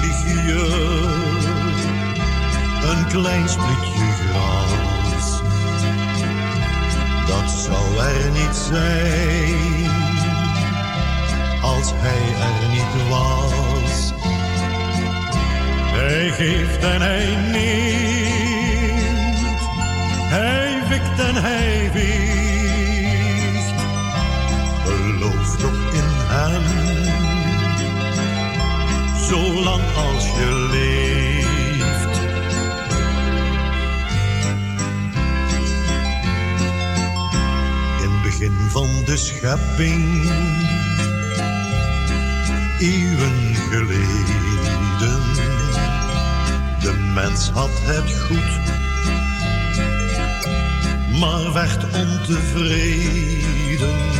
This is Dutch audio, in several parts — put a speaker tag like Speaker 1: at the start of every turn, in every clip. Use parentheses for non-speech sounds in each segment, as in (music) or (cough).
Speaker 1: vlieg een klein stukje gras. Dat zou er niet zijn als hij er niet was. Hij geeft en hij neemt, hij wikt en hij weegt. Geloof toch in hem, zolang als je leeft. In het begin van de schepping eeuwen geleden. De mens had het goed, maar werd ontevreden.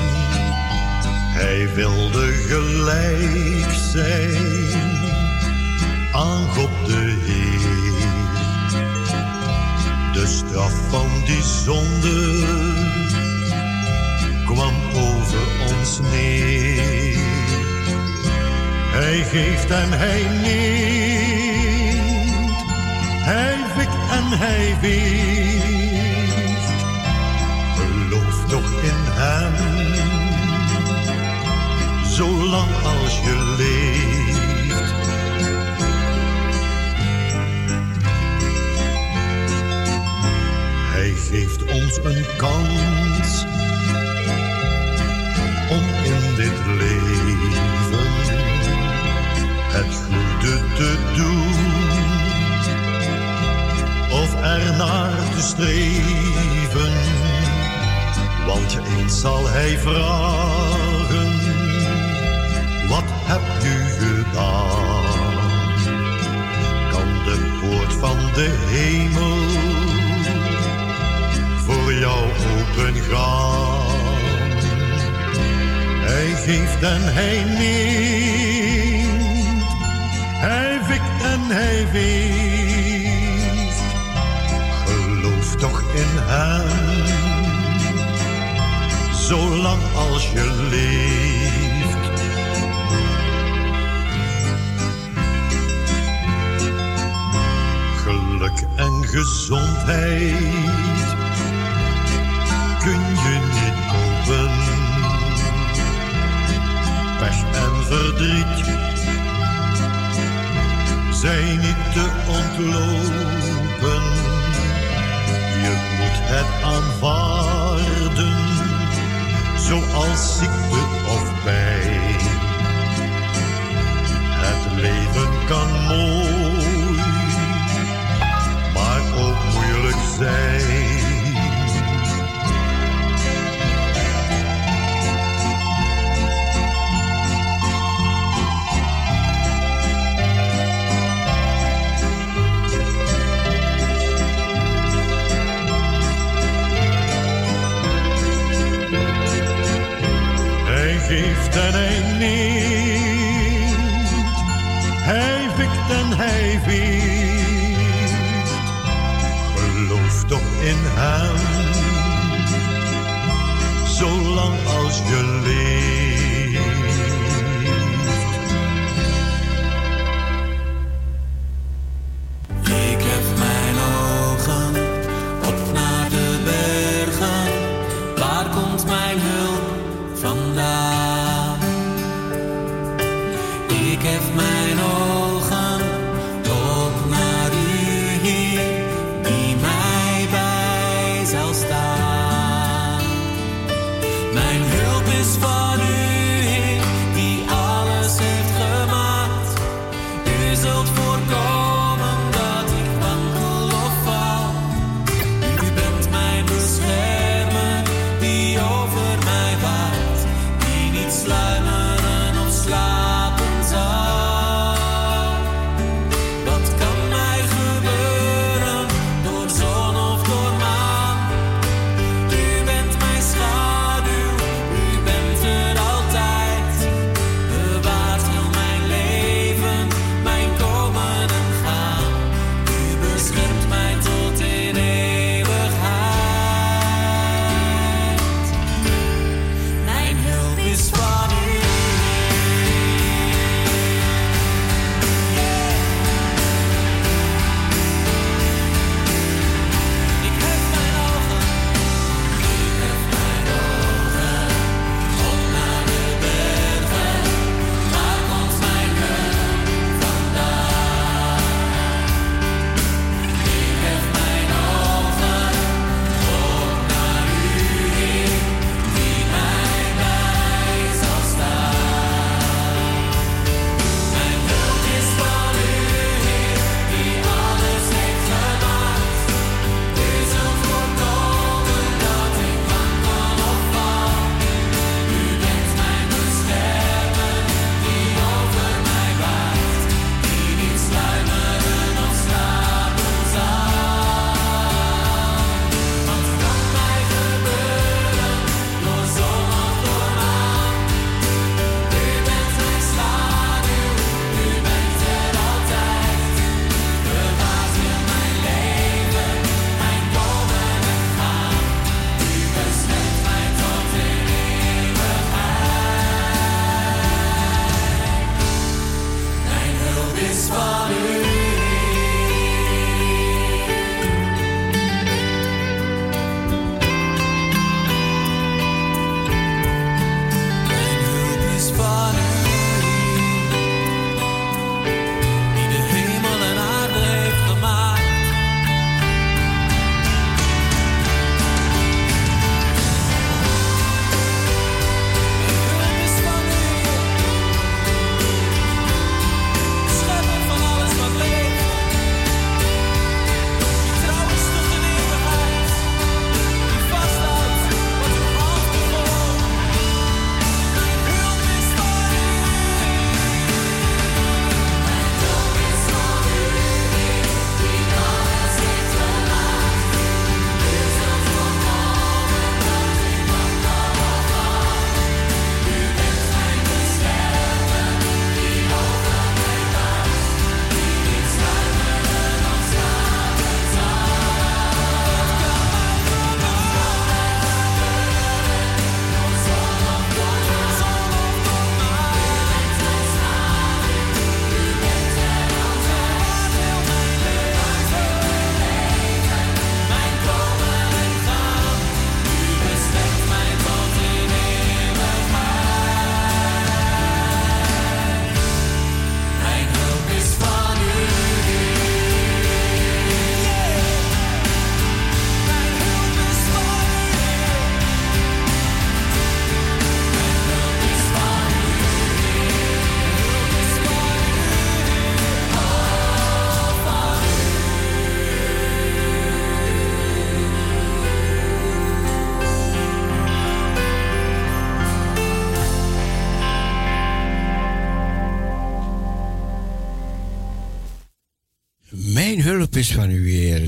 Speaker 1: Hij wilde gelijk zijn aan God de Heer. De straf van die zonde kwam over ons neer. Hij geeft en hij neemt. Hij wikt en hij weegt. Geloof toch in hem. Zolang als je leeft. Ons een kans om in dit leven het goede te doen. Of er naar te streven, want eens zal hij vragen, wat heb u gedaan? Kan de poort van de hemel open gaan? Hij geeft en hij neemt. Hij wikt en hij weegt. Geloof toch in hem. Zolang als je leeft. Geluk en gezondheid kun je niet kopen pech en verdriet zijn niet te ontlopen. Je moet het aanvaarden, zoals ziekte of pijn. Het leven kan mooi, maar ook moeilijk zijn. Geeft en hij neemt. Hij wikt en hij weegt. Geloof toch in hem. Zolang als je leeft.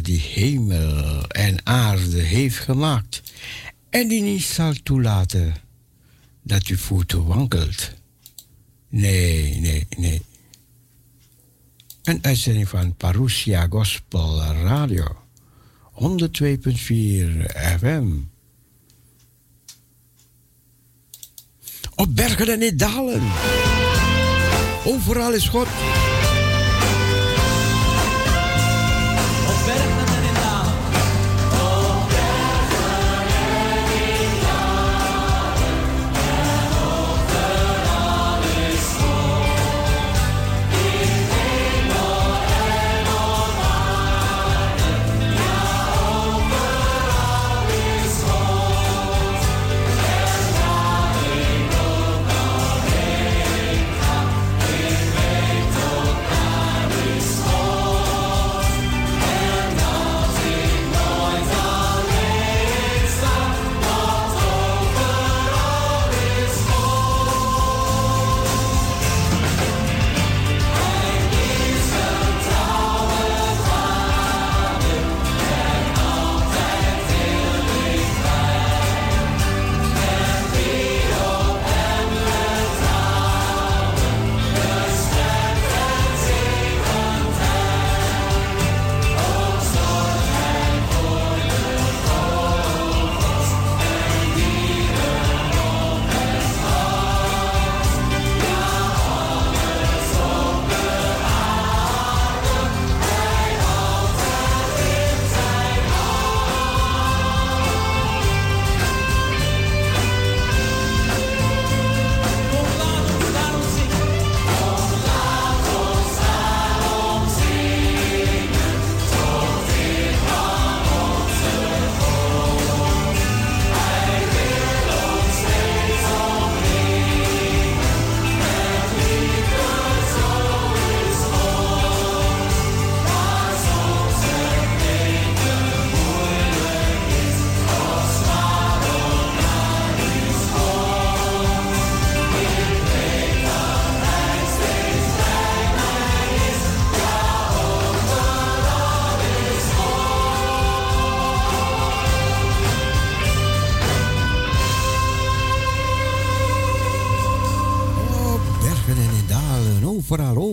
Speaker 2: Die
Speaker 3: hemel en aarde heeft gemaakt en die niet zal toelaten dat uw voeten wankelt. Nee, nee, nee. Een uitzending van Parousia Gospel Radio, 102.4 FM. Op bergen en in dalen. Overal is God.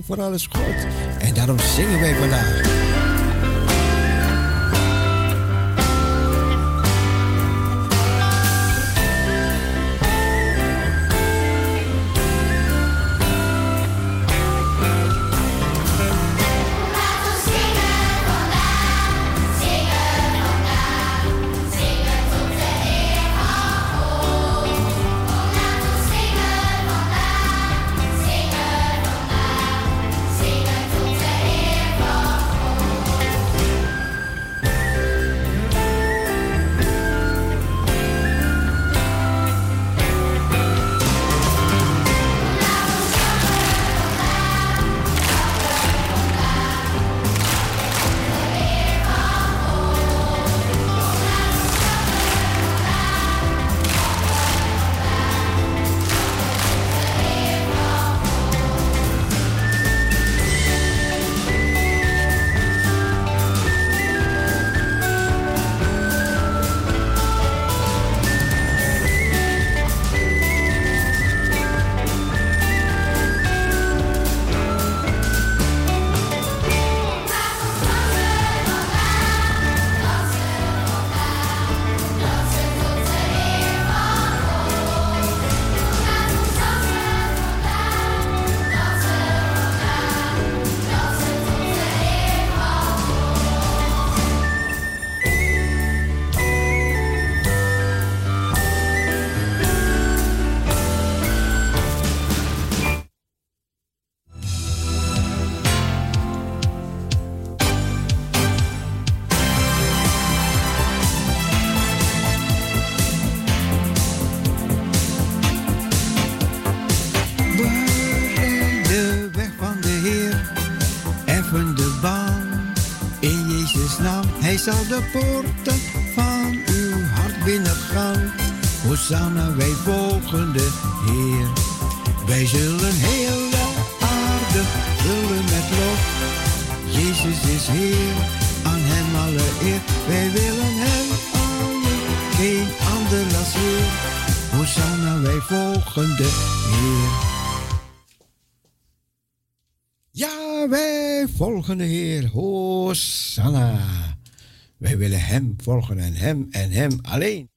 Speaker 3: Voor alles goed. En daarom zingen wij vandaag. Zal de volgen en Hem en Hem alleen.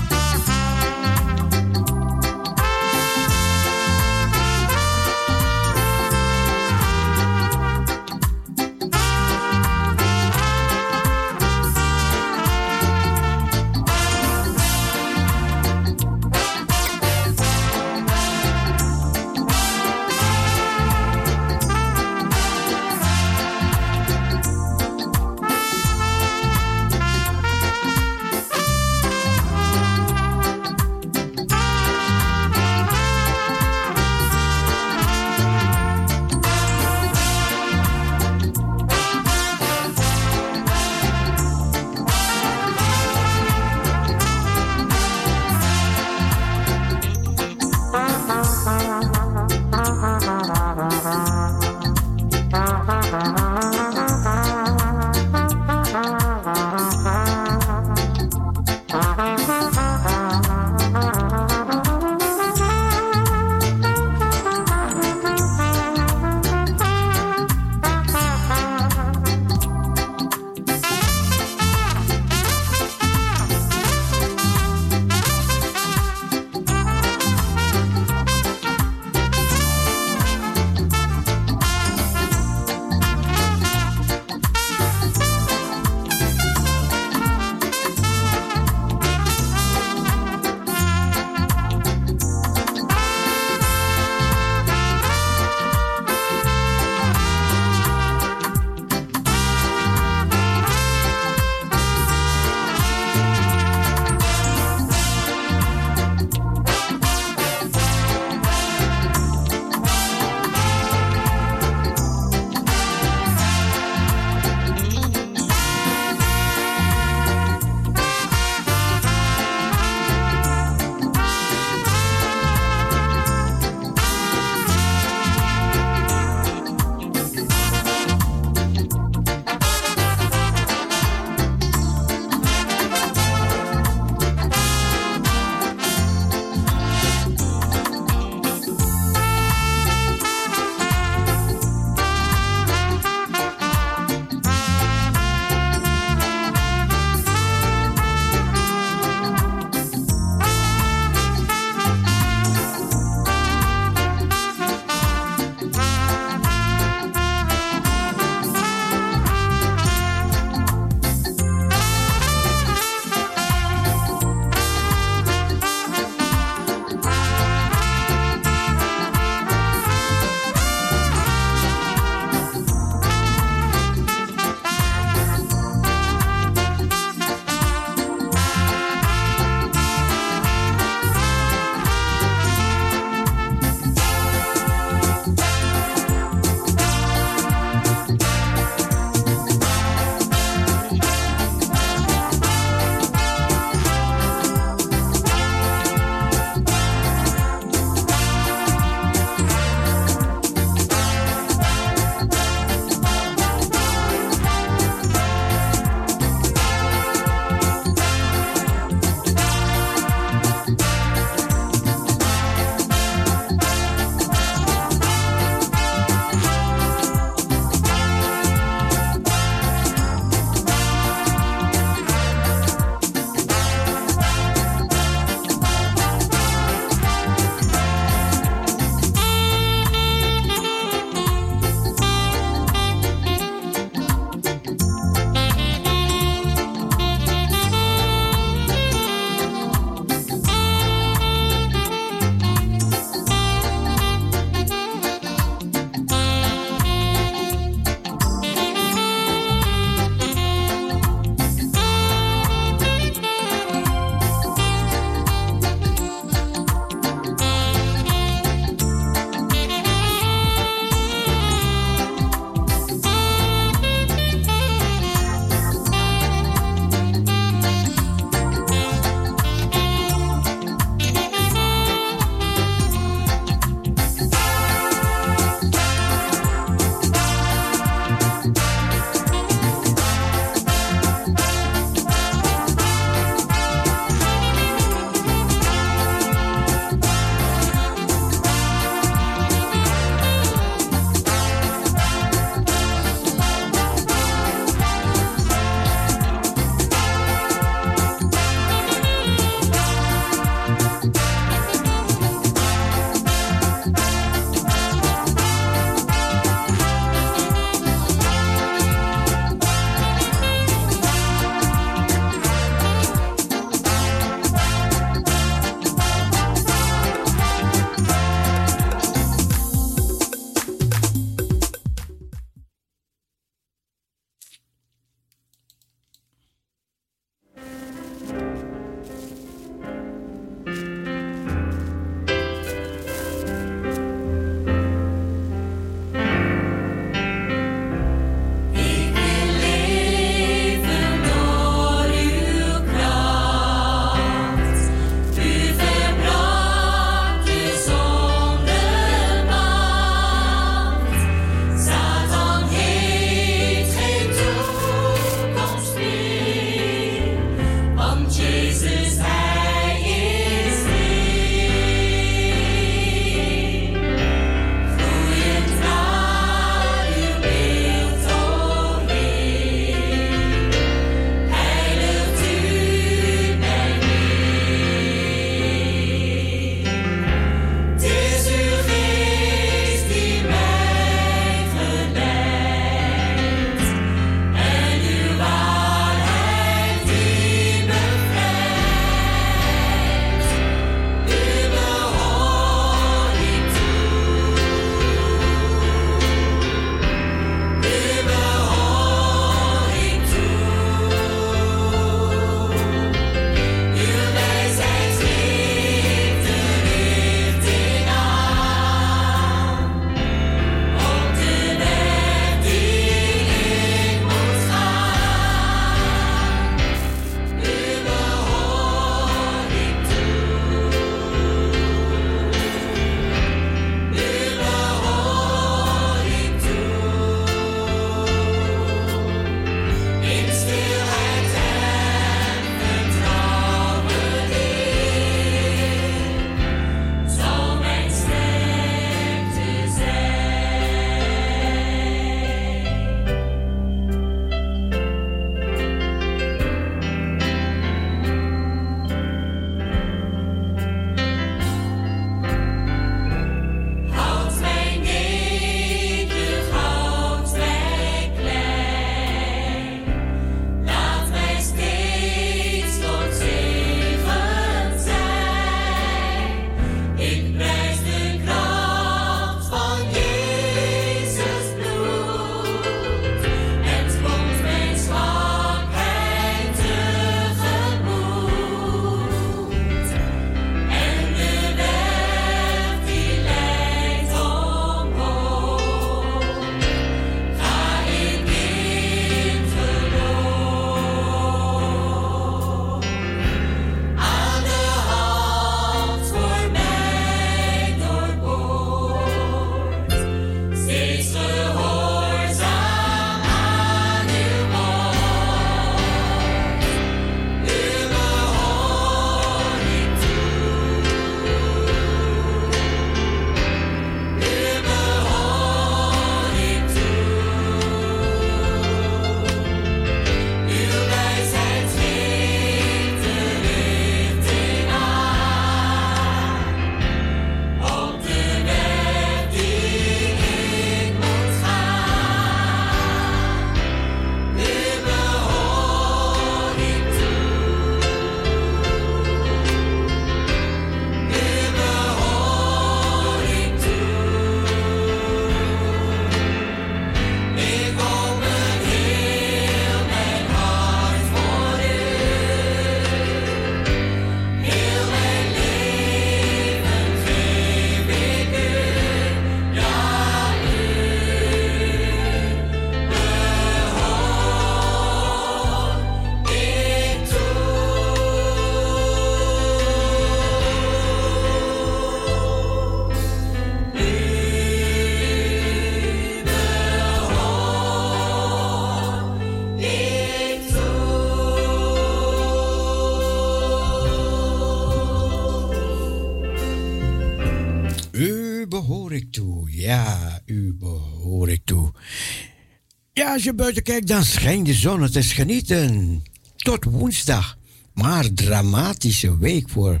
Speaker 3: Als je buiten kijkt, dan schijnt de zon. Het is genieten. Tot woensdag. Maar dramatische week voor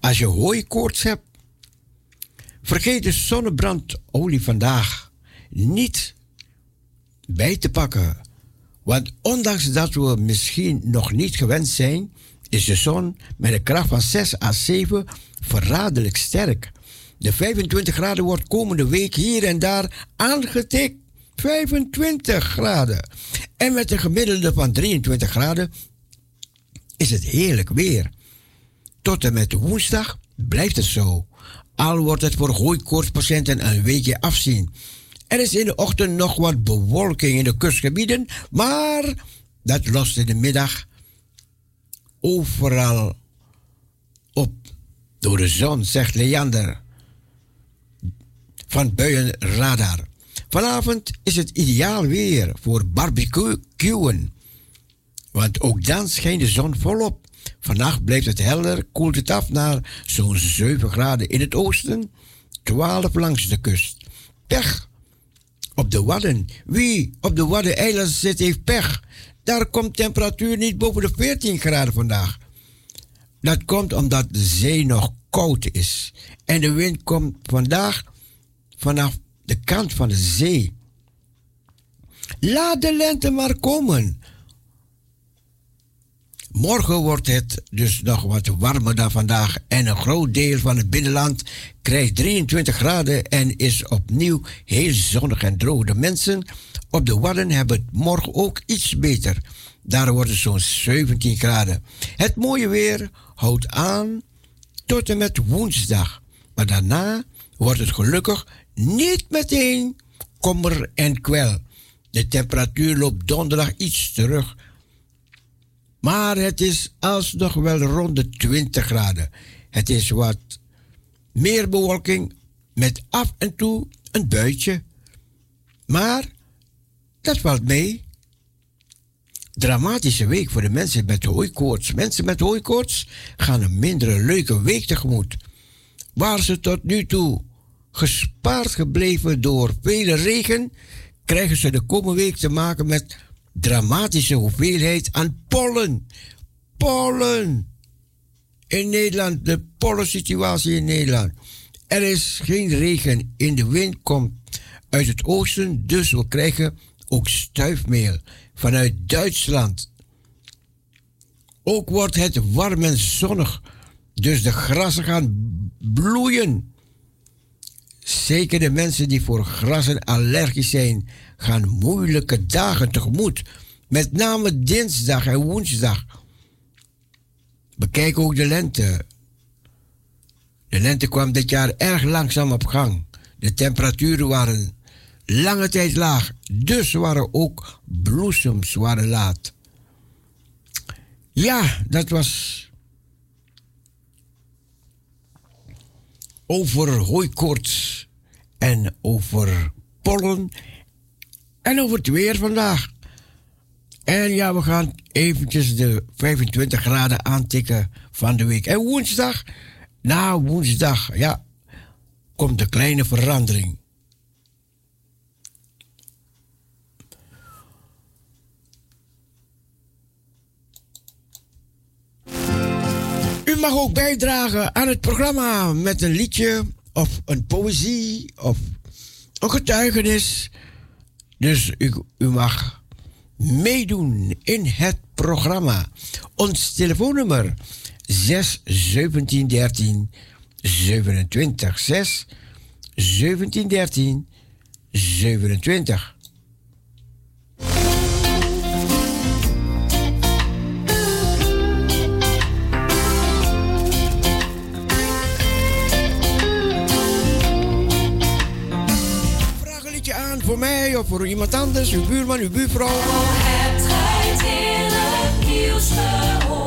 Speaker 3: als je hooikoorts hebt. Vergeet de zonnebrandolie vandaag niet bij te pakken. Want ondanks dat we misschien nog niet gewend zijn, is de zon met een kracht van 6 à 7 verraderlijk sterk. De 25 graden wordt komende week hier en daar aangetikt. 25 graden. En met een gemiddelde van 23 graden is het heerlijk weer. Tot en met woensdag blijft het zo. Al wordt het voor hooikoortspatiënten een weekje afzien. Er is in de ochtend nog wat bewolking in de kustgebieden, maar dat lost in de middag overal op door de zon, zegt Leander van Buienradar. Vanavond is het ideaal weer voor barbecuen, want ook dan schijnt de zon volop. Vannacht blijft het helder, koelt het af naar zo'n 7 graden in het oosten, 12 langs de kust. Pech op de Wadden. Wie op de Waddeneilanden zit, heeft pech. Daar komt temperatuur niet boven de 14 graden vandaag. Dat komt omdat de zee nog koud is. En de wind komt vandaag vanaf de kant van de zee. Laat de lente maar komen. Morgen wordt het dus nog wat warmer dan vandaag en een groot deel van het binnenland krijgt 23 graden en is opnieuw heel zonnig en droog. De mensen op de Wadden hebben het morgen ook iets beter. Daar wordt het zo'n 17 graden. Het mooie weer houdt aan tot en met woensdag. Maar daarna wordt het gelukkig niet meteen kommer en kwel. De temperatuur loopt donderdag iets terug maar het is alsnog wel rond de 20 graden. Het is wat meer bewolking met af en toe een buitje. Maar dat valt mee. Dramatische week voor de mensen met hooikoorts. Mensen met hooikoorts gaan een mindere leuke week tegemoet. Waar ze tot nu toe gespaard gebleven door vele regen, krijgen ze de komende week te maken met dramatische hoeveelheid aan pollen. Pollen! In Nederland, de pollensituatie in Nederland. Er is geen regen. In de wind komt uit het oosten, dus we krijgen ook stuifmeel vanuit Duitsland. Ook wordt het warm en zonnig, dus de grassen gaan bloeien. Zeker de mensen die voor grassen allergisch zijn, gaan moeilijke dagen tegemoet. Met name dinsdag en woensdag. Bekijk ook de lente. De lente kwam dit jaar erg langzaam op gang. De temperaturen waren lange tijd laag, dus waren ook bloesems waren laat. Ja, dat was over hooikoorts en over pollen en over het weer vandaag. En ja, we gaan eventjes de 25 graden aantikken van de week. En woensdag, na woensdag, ja, komt de kleine verandering. U mag ook bijdragen aan het programma met een liedje of een poëzie of een getuigenis. Dus u, u mag meedoen in het programma. Ons telefoonnummer 6 17 13 27 6 17 13 27. Voor mij of voor iemand anders, uw buurman, uw buurvrouw.
Speaker 4: Oh, hebt gij nieuws gehoord?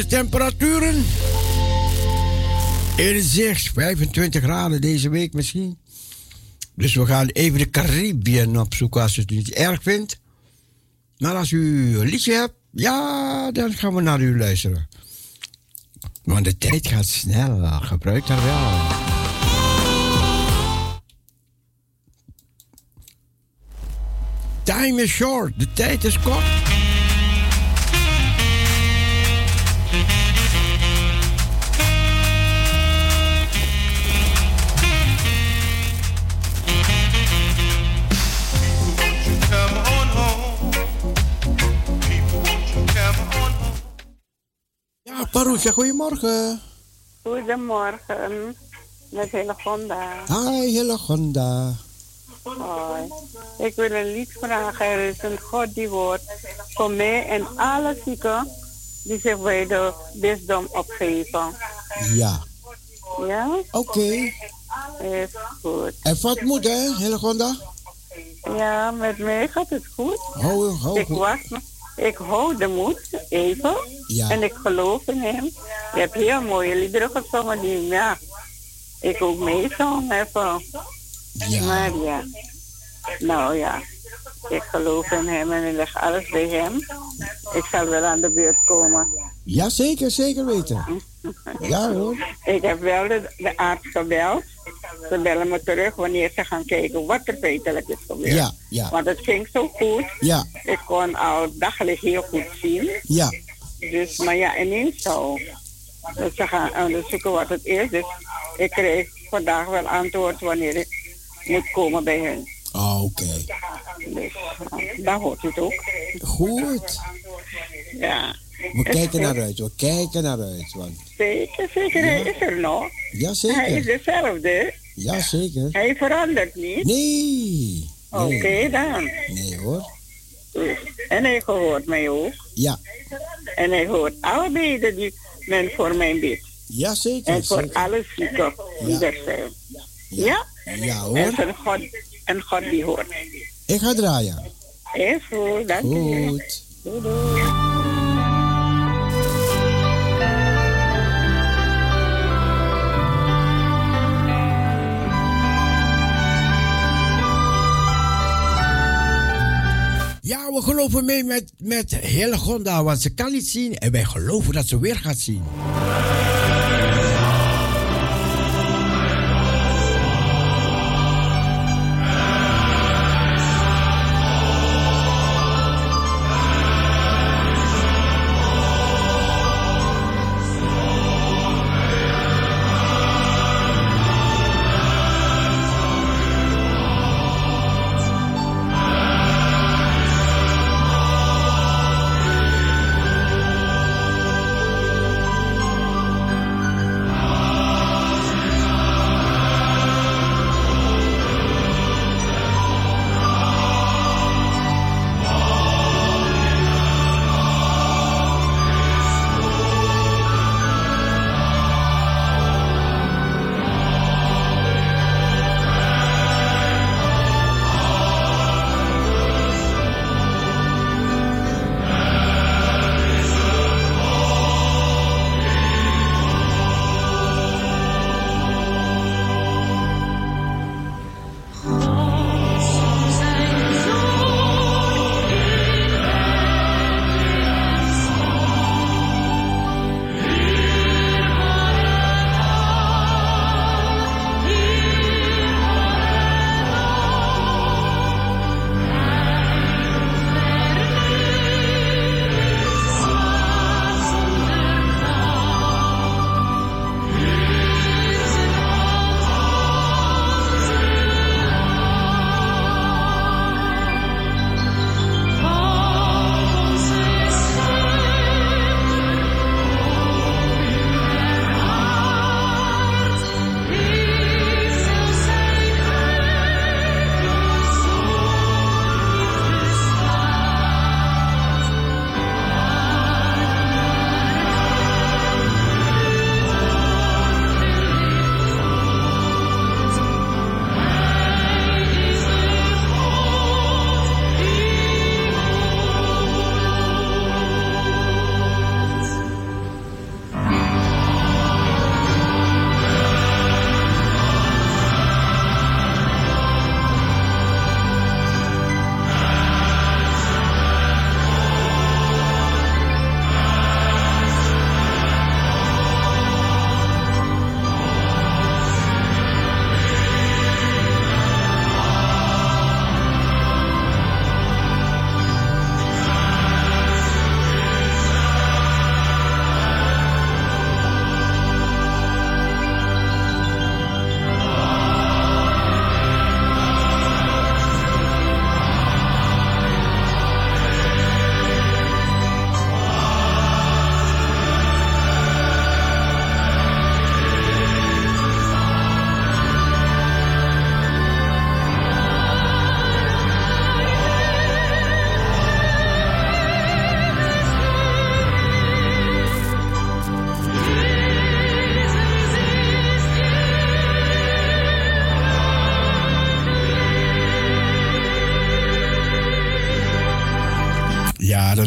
Speaker 3: Temperaturen. In zicht 25 graden deze week misschien. Dus we gaan even de Caribbean opzoeken als u het niet erg vindt. Maar als u een liedje hebt, ja, dan gaan we naar u luisteren. Want de tijd gaat snel, gebruik daar wel. Time is short, de tijd is kort. Ja, Parousia, goedemorgen.
Speaker 5: Goedemorgen, met Hillegonda.
Speaker 3: Hi, Hillegonda.
Speaker 5: Hoi. Ik wil een lied vragen. Er is een God die wordt voor mij en alle zieken die zich bij de bisdom opgeven.
Speaker 3: Ja,
Speaker 5: Ja,
Speaker 3: oké.
Speaker 5: is goed.
Speaker 3: En wat moet, hè, Hillegonda?
Speaker 5: Ja, met mij gaat het goed.
Speaker 3: Hou, hou,
Speaker 5: Ik was, ik hou de moed even
Speaker 3: Ja.
Speaker 5: en ik geloof in hem. Je hebt heel mooie liederen gezongen die, ja, ik ook meezong even.
Speaker 3: Ja.
Speaker 5: Maar ja, nou ja, ik geloof in hem en ik leg alles bij hem. Ik zal wel aan de beurt komen.
Speaker 3: Ja, zeker, zeker weten. Ja hoor.
Speaker 5: Ik heb wel de, de arts gebeld. Ze bellen me terug wanneer ze gaan kijken wat er feitelijk is gebeurd.
Speaker 3: Ja, ja.
Speaker 5: Want het ging zo goed.
Speaker 3: Ja,
Speaker 5: Ik kon al dagelijks heel goed zien.
Speaker 3: ja.
Speaker 5: Dus, maar ja, ineens zo. Dus ze gaan onderzoeken wat het is. Dus ik kreeg vandaag wel antwoord wanneer ik moet komen bij hen.
Speaker 3: Ah, Oké.
Speaker 5: Dus uh, daar hoort het ook.
Speaker 3: Goed.
Speaker 5: Ja.
Speaker 3: We kijken naar uit, we kijken naar uit. Want,
Speaker 5: Zeker, zeker. Hij is er nog.
Speaker 3: ja,
Speaker 5: Hij is dezelfde.
Speaker 3: Ja, zeker.
Speaker 5: Hij verandert niet.
Speaker 3: Nee.
Speaker 5: Oké dan.
Speaker 3: nee hoor.
Speaker 5: En hij hoort mij ook.
Speaker 3: Ja,
Speaker 5: En hij hoort alle beden die men voor mij bidt.
Speaker 3: ja zeker.
Speaker 5: En voor
Speaker 3: zeker.
Speaker 5: alle zieken die
Speaker 3: Ja.
Speaker 5: er zijn. Ja?
Speaker 3: Ja
Speaker 5: En
Speaker 3: hoor.
Speaker 5: een God, een God die hoort.
Speaker 3: Ik ga draaien.
Speaker 5: Is goed, dank u.
Speaker 3: Goed.
Speaker 5: Doei, doei.
Speaker 3: We geloven mee met, met Hillegonda, want ze kan niet zien. En wij geloven dat ze weer gaat zien.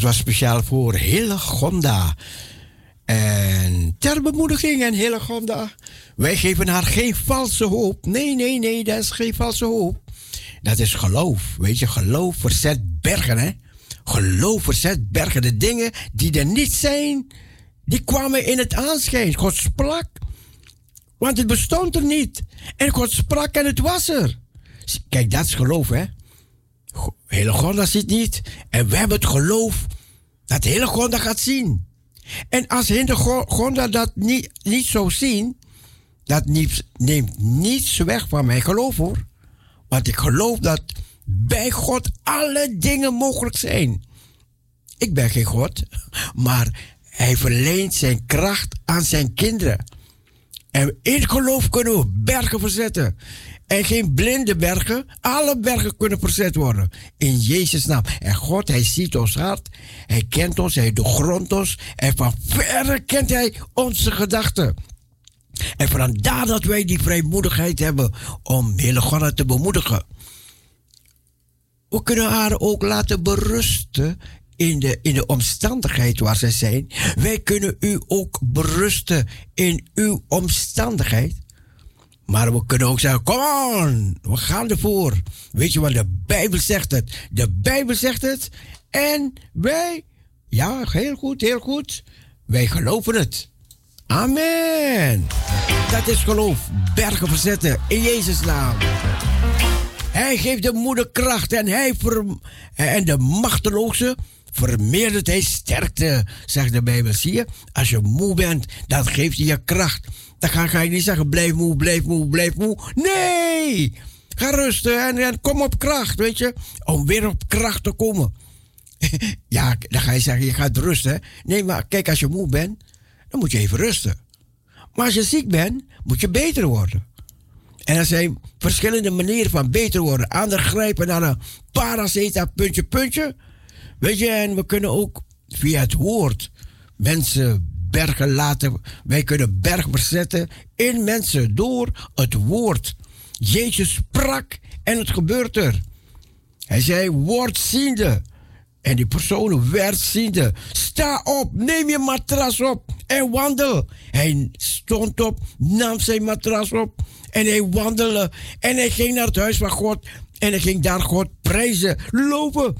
Speaker 3: Was speciaal voor Hillegonda. En ter bemoediging en Hillegonda. Wij geven haar geen valse hoop. Nee, nee, nee, dat is geen valse hoop. Dat is geloof. Weet je, geloof verzet bergen, hè? Geloof verzet bergen. De dingen die er niet zijn, die kwamen in het aanschijn. God sprak. Want het bestond er niet. En God sprak en het was er. Kijk, dat is geloof, hè? Hele ziet niet. En we hebben het geloof dat de hele God gaat zien. En als hele God dat niet, niet zou zien, dat neemt niets weg van mijn geloof hoor. Want ik geloof dat bij God alle dingen mogelijk zijn. Ik ben geen God, maar hij verleent zijn kracht aan zijn kinderen. En in geloof kunnen we bergen verzetten. En geen blinde bergen, alle bergen kunnen verzet worden. In Jezus' naam. En God, Hij ziet ons hart. Hij kent ons, Hij doorgrondt ons. En van verre kent Hij onze gedachten. En vandaar dat wij die vrijmoedigheid hebben om hele God te bemoedigen. We kunnen haar ook laten berusten in de, in de omstandigheid waar ze zijn. Wij kunnen u ook berusten in uw omstandigheid. Maar we kunnen ook zeggen, kom on, we gaan ervoor. Weet je wat de Bijbel zegt het? De Bijbel zegt het. En wij, ja, heel goed, heel goed. Wij geloven het. Amen. Dat is geloof. Bergen verzetten in Jezus' naam. Hij geeft de moeder kracht en, hij ver, en de machteloze vermeerdert hij sterkte, zegt de Bijbel. Zie je, als je moe bent, dan geeft hij je kracht. Dan ga, je niet zeggen, blijf moe, blijf moe, blijf moe. Nee! Ga rusten en, kom op kracht, weet je. Om weer op kracht te komen. (laughs) ja, dan ga je zeggen, je gaat rusten. Nee, maar kijk, als je moe bent, dan moet je even rusten. Maar als je ziek bent, moet je beter worden. En er zijn verschillende manieren van beter worden. Anderen grijpen naar een paraceta, puntje, puntje. Weet je, en we kunnen ook via het woord mensen bergen laten. Wij kunnen berg verzetten in mensen door het woord. Jezus sprak en het gebeurt er. Hij zei, word ziende. En die persoon werd ziende. Sta op, neem je matras op en wandel. Hij stond op, nam zijn matras op en hij wandelde. En hij ging naar het huis van God en hij ging daar God prijzen, lopen,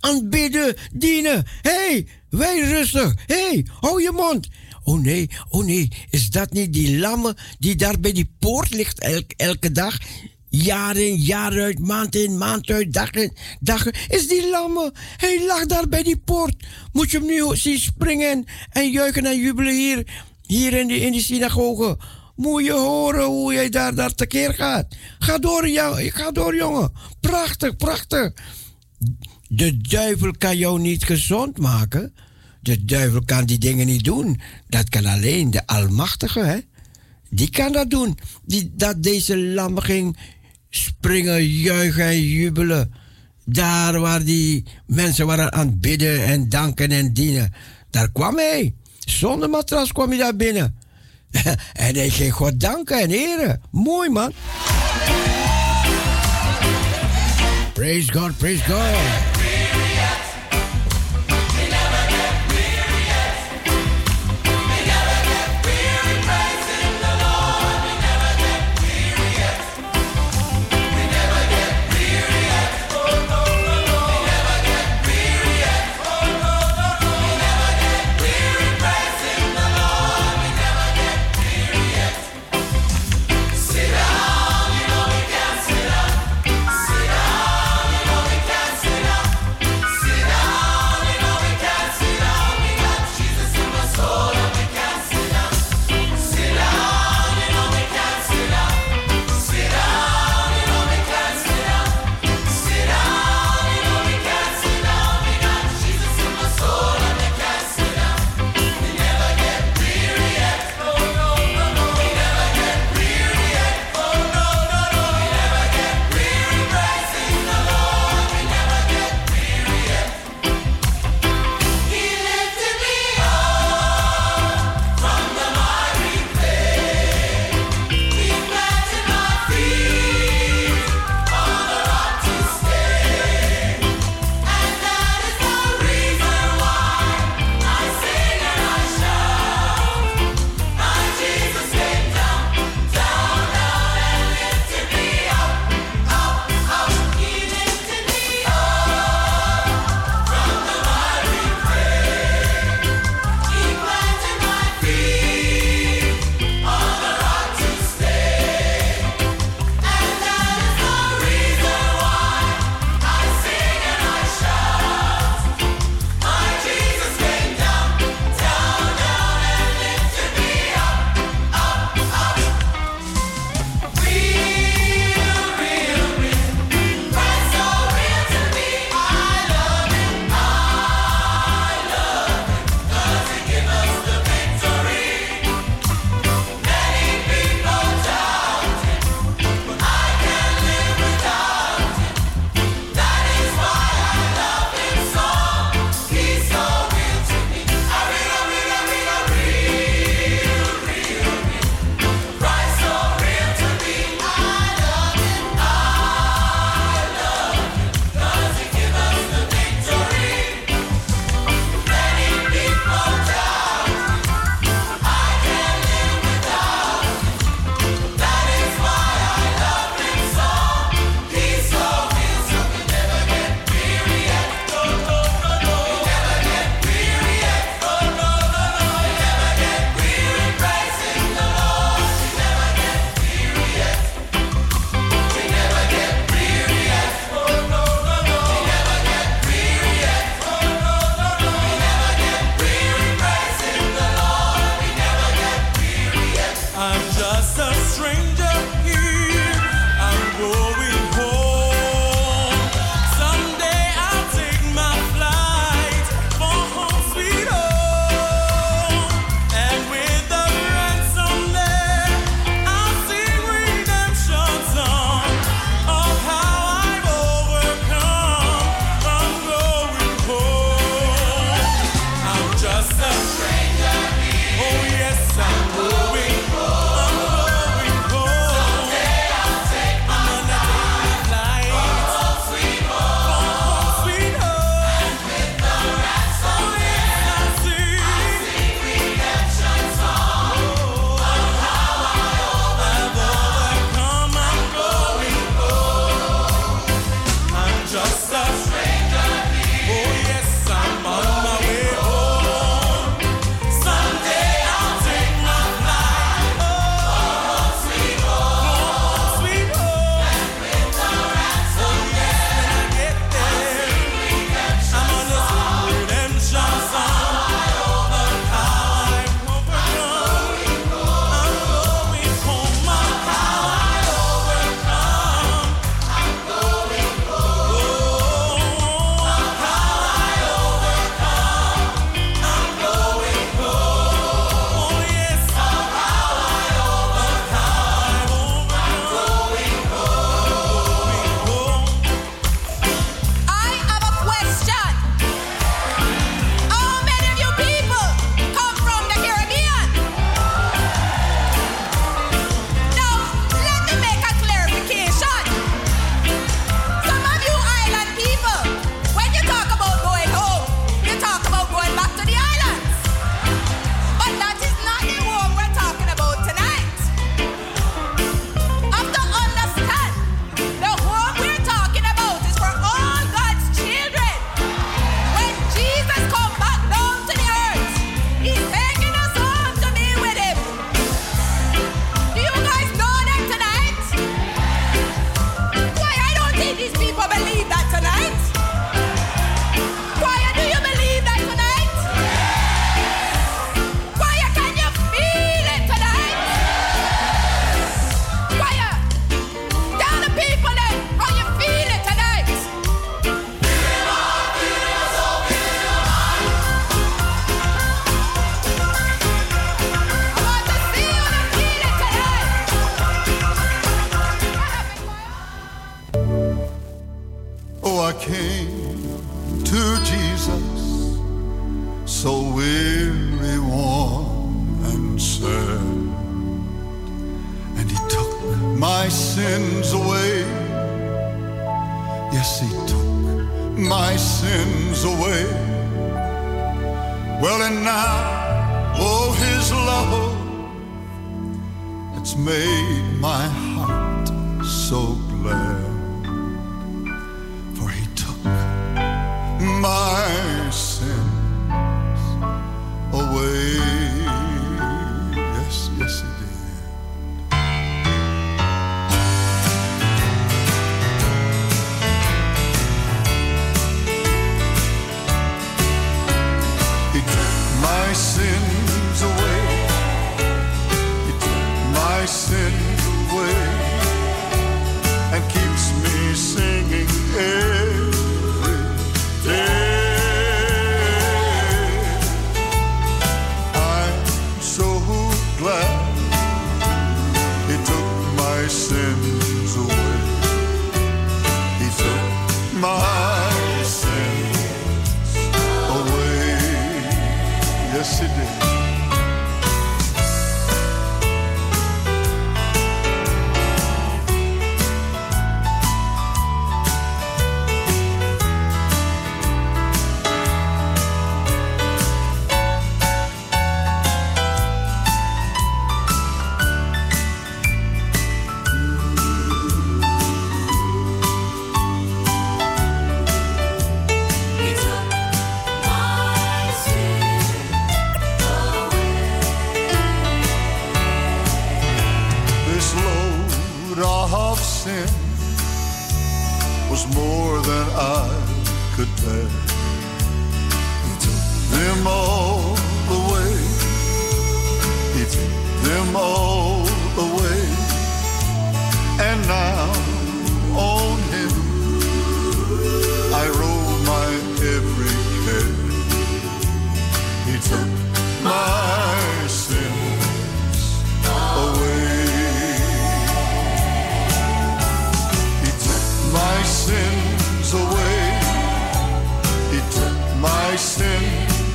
Speaker 3: aanbidden, dienen. Hey, wij rustig. Hé, hey, hou je mond. Oh nee, oh nee, is dat niet die lamme die daar bij die poort ligt elke dag? Jaar in, jaar uit, maand in, maand uit, dag in, dag. Is die lamme? Hij lag daar bij die poort. Moet je hem nu zien springen en juichen en jubelen hier, hier in, de synagoge. Moet je horen hoe jij daar, daar tekeer gaat. Ga door, jou, ga door, jongen. Prachtig, prachtig. De duivel kan jou niet gezond maken. De duivel kan die dingen niet doen. Dat kan alleen de Almachtige, hè? Die kan dat doen. Die, dat deze lam ging springen, juichen en jubelen. Daar waar die mensen waren aan het bidden en danken en dienen. Daar kwam hij. Zonder matras kwam hij daar binnen. (laughs) en hij ging God danken en eren. Mooi man. Praise God, praise God.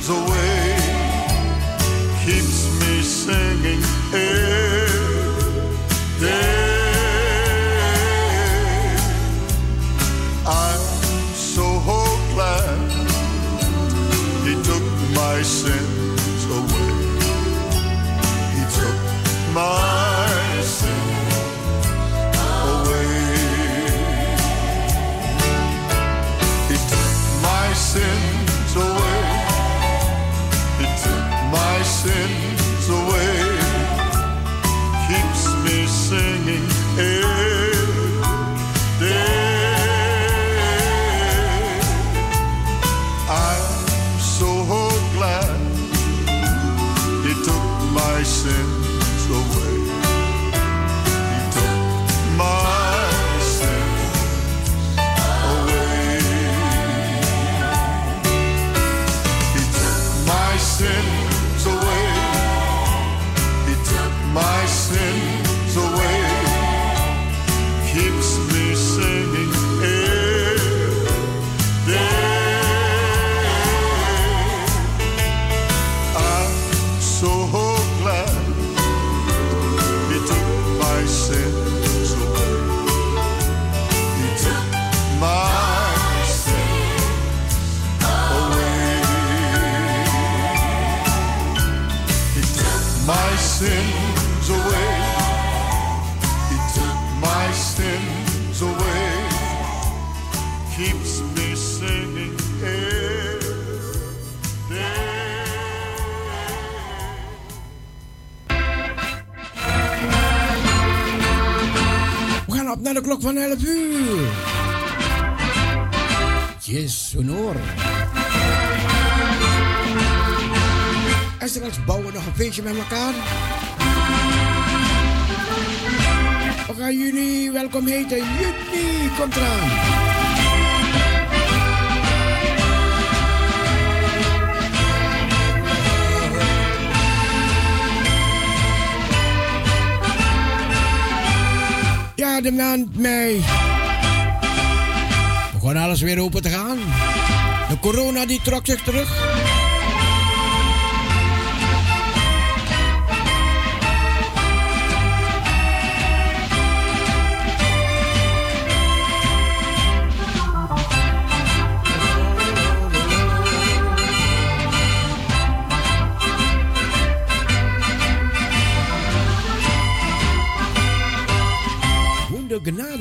Speaker 4: So we. van 11 uur. Yes, honor. En straks bouwen we nog een feestje met elkaar. We gaan jullie welkom heten. Jutni, komt eraan. niemand mee. Begon alles weer open te gaan. De corona die trok zich terug.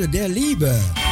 Speaker 4: Der Liebe.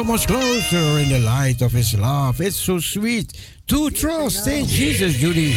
Speaker 2: So much closer
Speaker 4: in the light of
Speaker 3: His love. It's so sweet to trust in Jesus, Judy.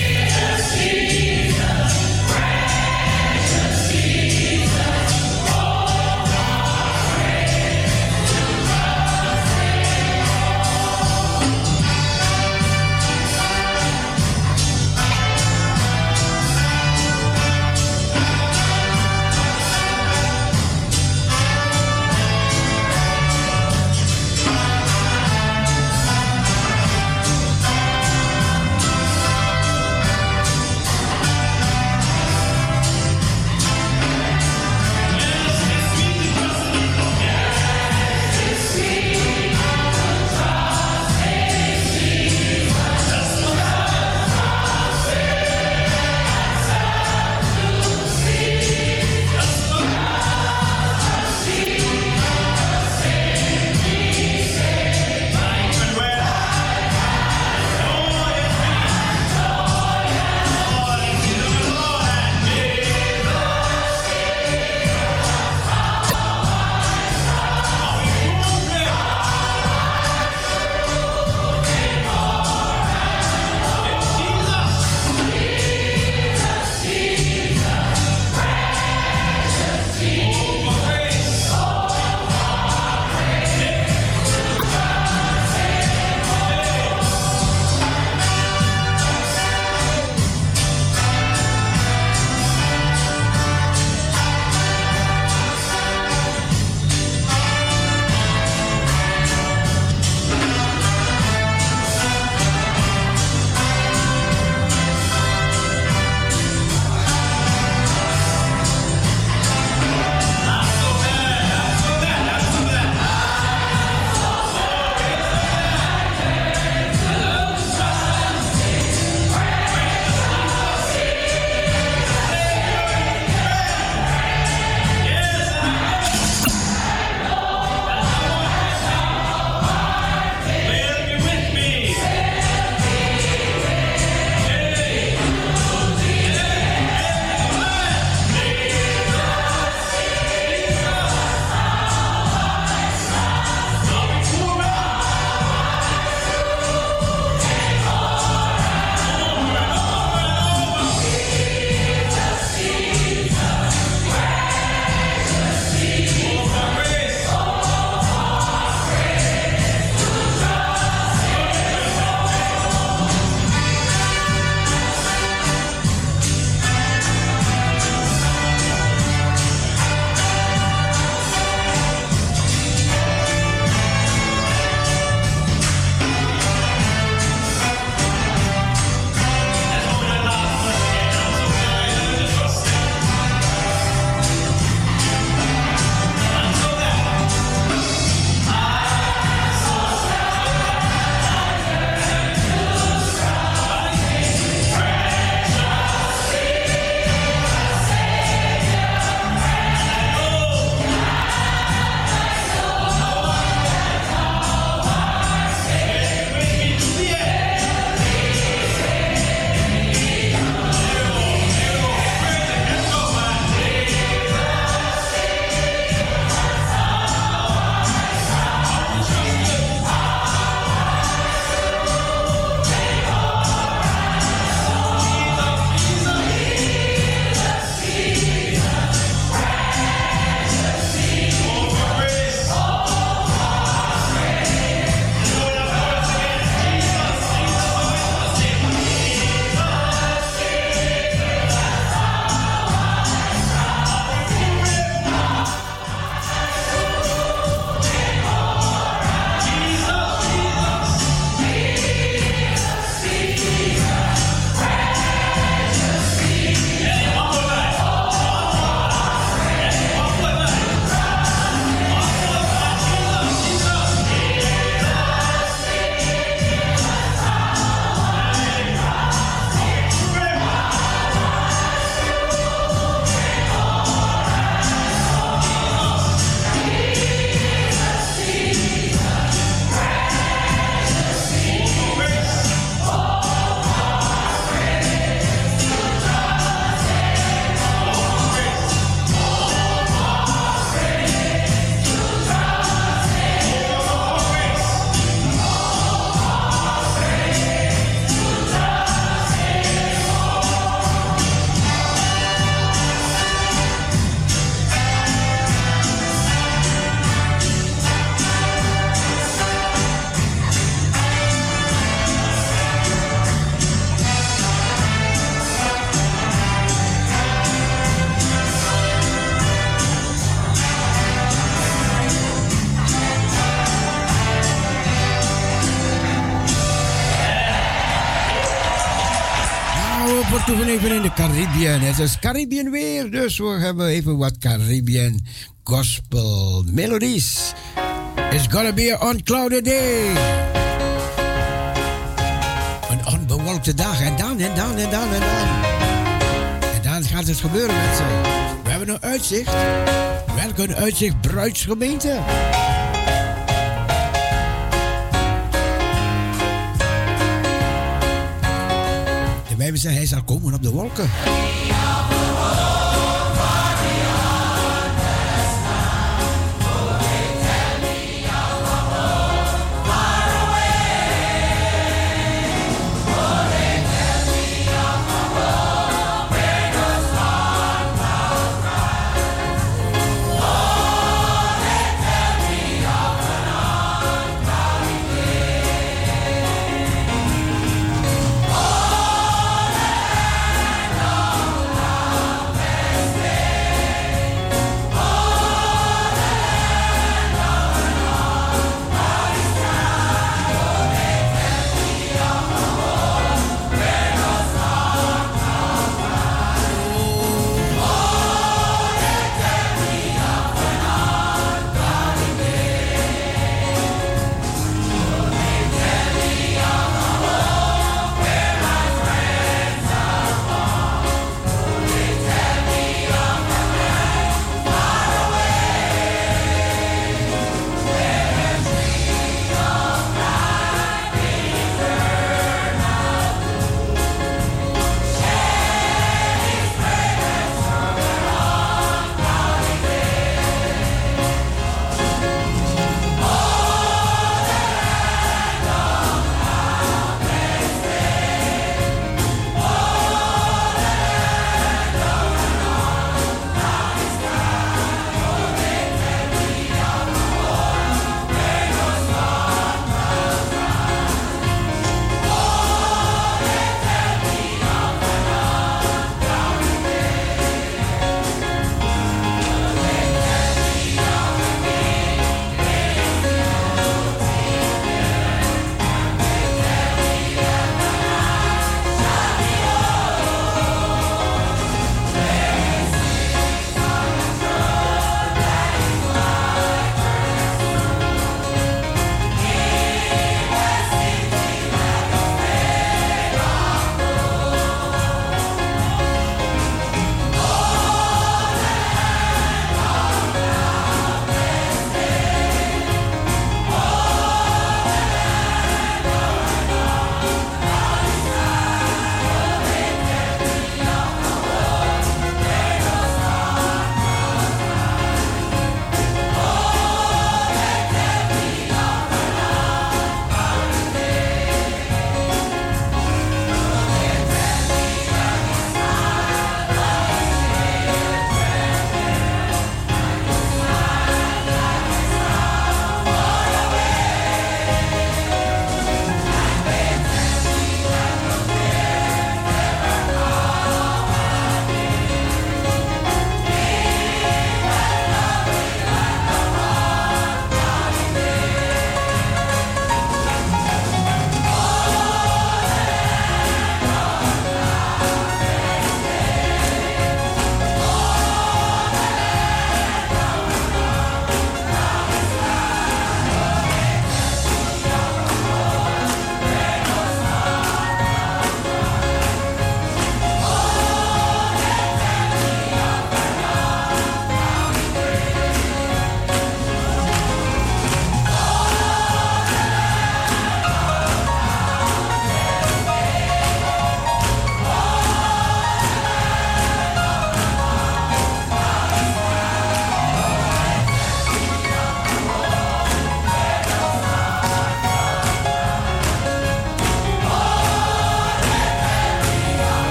Speaker 3: Het is Caribbean weer, dus we hebben even wat Caribbean gospel melodies. It's gonna be an unclouded day. Een onbewolkte dag. En dan, en dan, en dan, en dan. En dan gaat het gebeuren, mensen. We hebben een uitzicht. Welk een uitzicht, Bruidsgemeente. Bijbel zegt, hij zal komen op de wolken.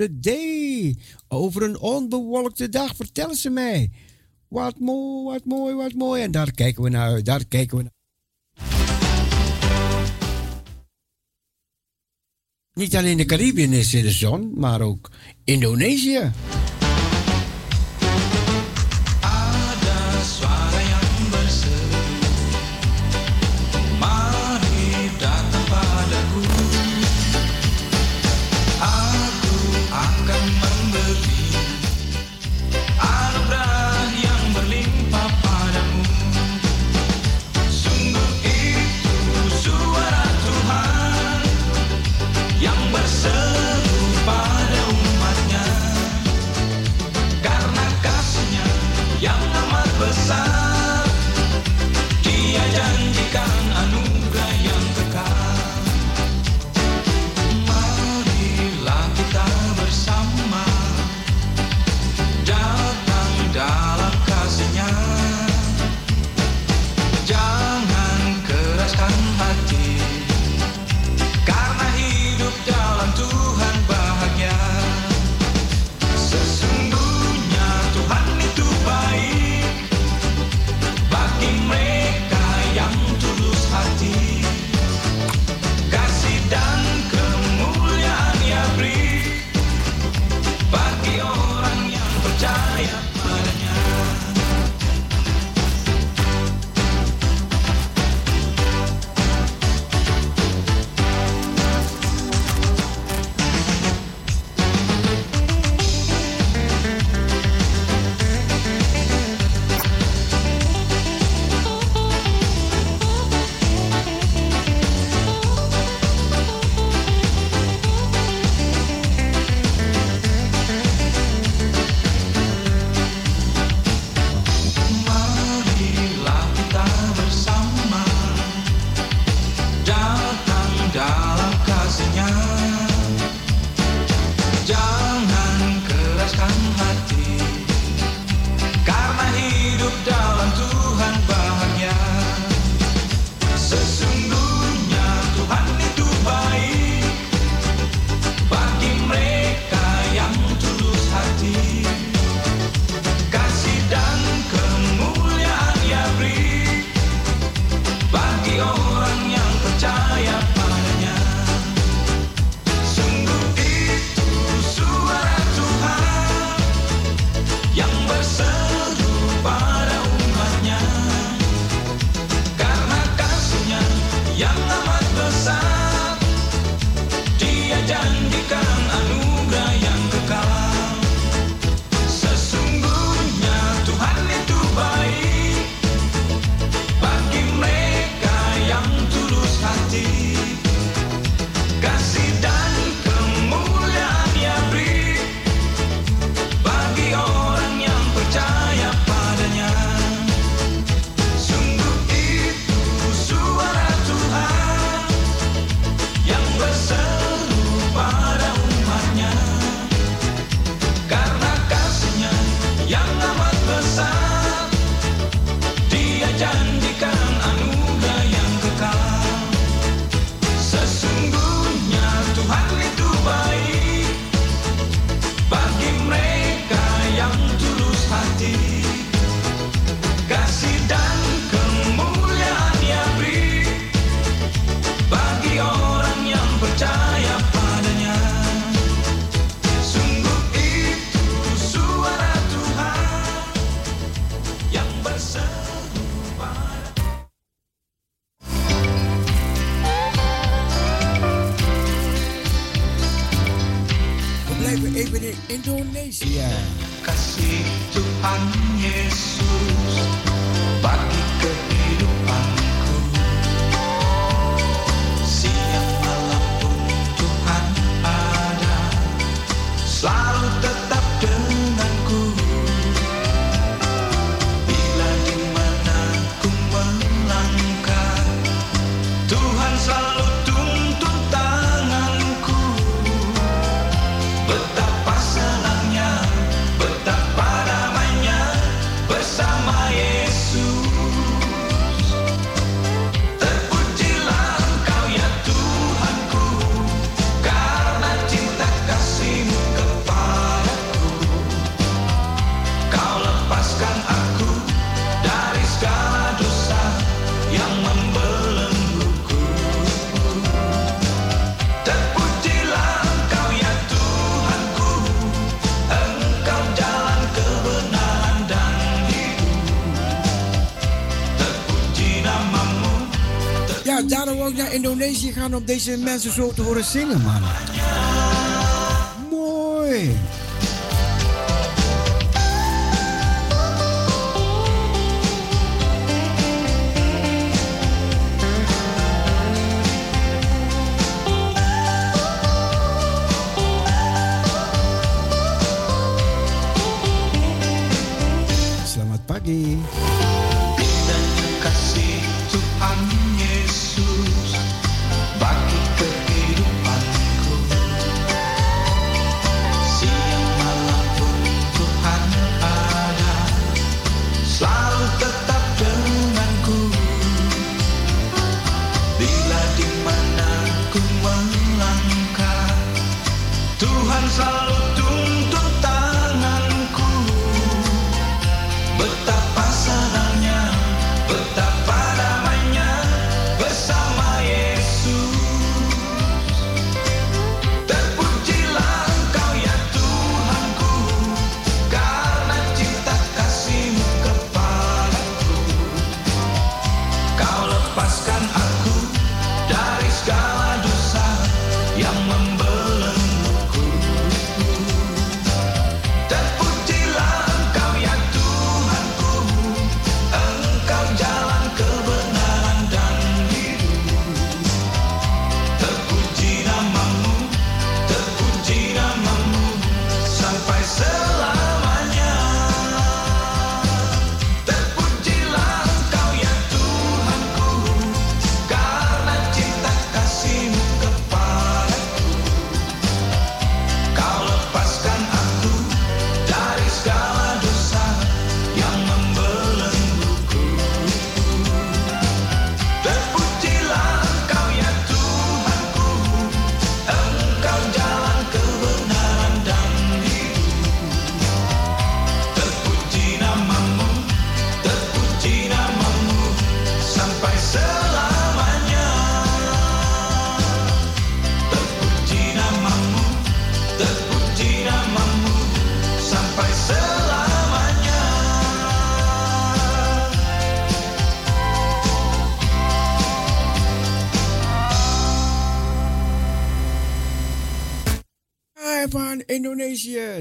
Speaker 3: Unclouded day. Over een onbewolkte dag vertellen ze mij. Wat mooi, wat mooi, wat mooi. En daar kijken we naar daar kijken we naar. Niet alleen de Caribbean is in de zon, maar ook Indonesië. naar Indonesië gaan om deze mensen zo te horen zingen, man.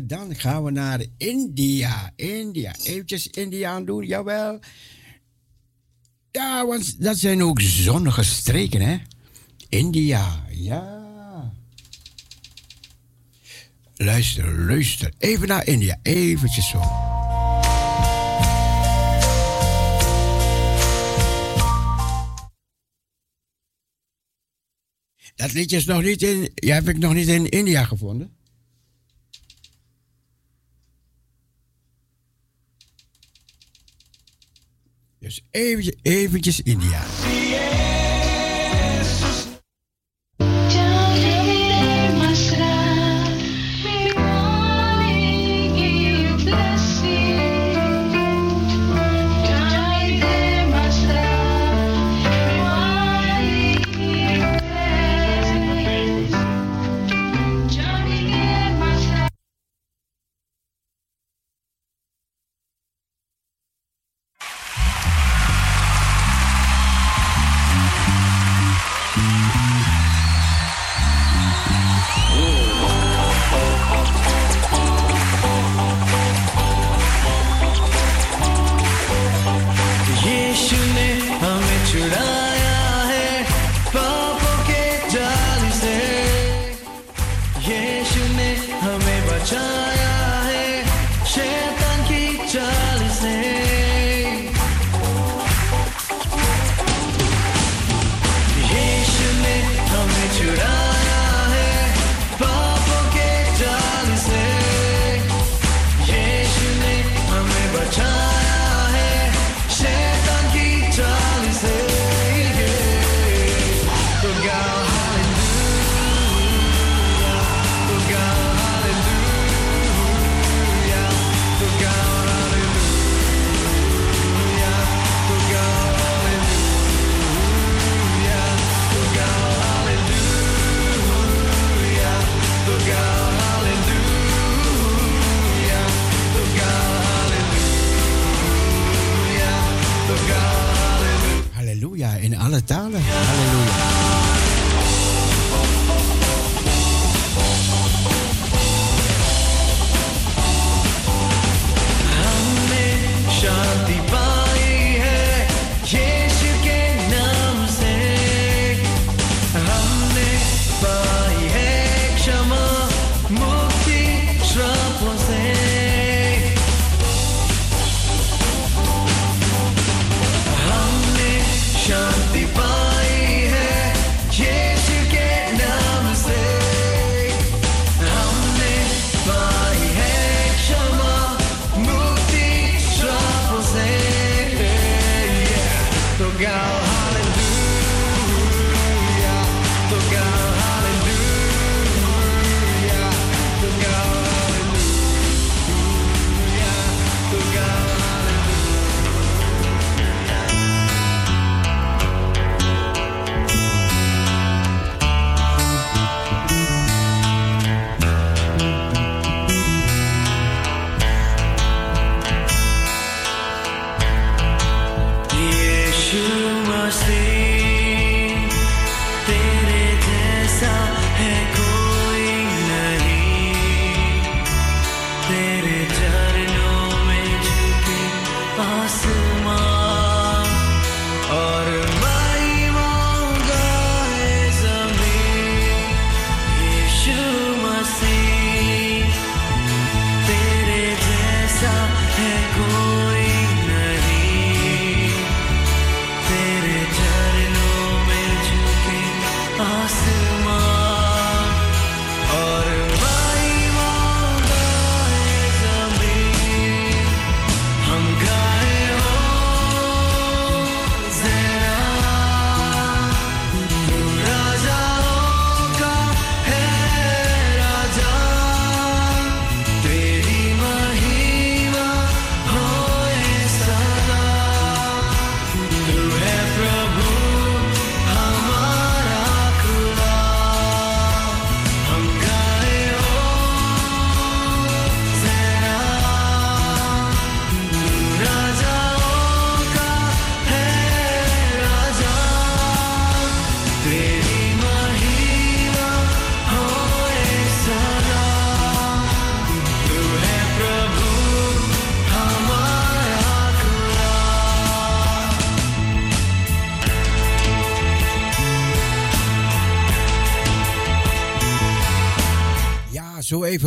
Speaker 6: Dan gaan we naar India. India. Eventjes India aan doen, jawel. Ja, want dat zijn ook zonnige streken, hè? India, ja. Luister, luister. Even naar India. Eventjes zo. Dat liedje is nog niet in... Ja, heb ik nog niet in India gevonden. Dus eventjes, eventjes India.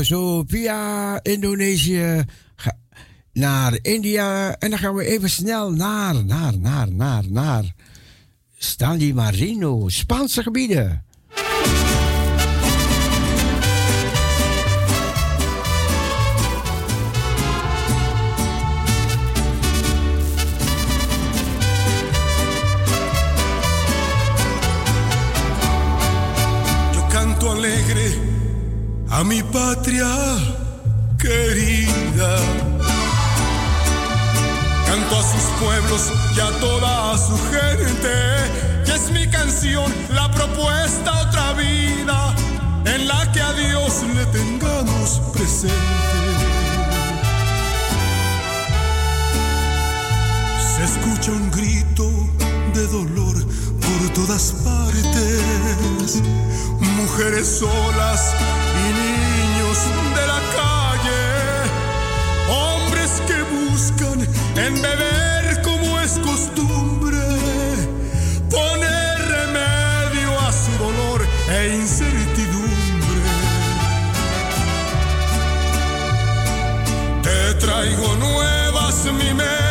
Speaker 3: Zo via Indonesië naar India. En dan gaan we even snel naar, naar, naar, naar, naar Stanley Marino, Spaanse gebieden.
Speaker 7: A mi patria querida. Canto a sus pueblos y a toda su gente. Y es mi canción la propuesta otra vida en la que a Dios le tengamos presente. Se escucha un grito de dolor por todas partes. Mujeres solas y niños de la calle. Hombres que buscan en beber como es costumbre. Poner remedio a su dolor e incertidumbre. Te traigo nuevas, mi México.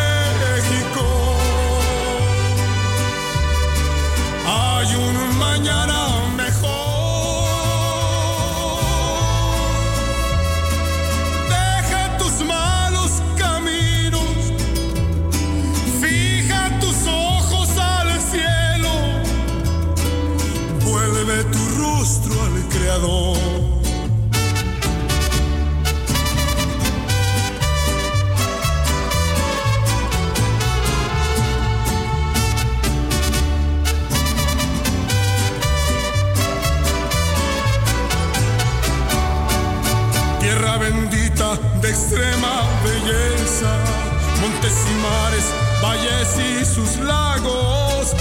Speaker 7: Tierra bendita de extrema belleza, montes y mares, valles y sus lagos,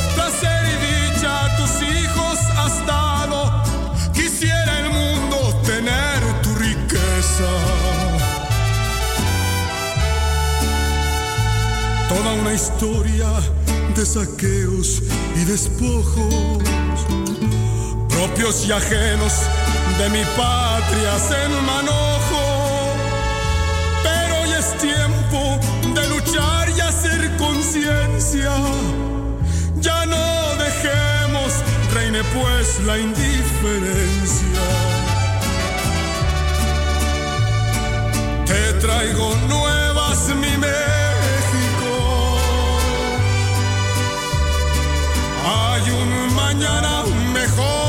Speaker 7: Una historia de saqueos y despojos propios y ajenos de mi patria en manojo. Pero hoy es tiempo de luchar y hacer conciencia. Ya no dejemos, reine pues la indiferencia. Te traigo nuevas, Hay un mañana mejor.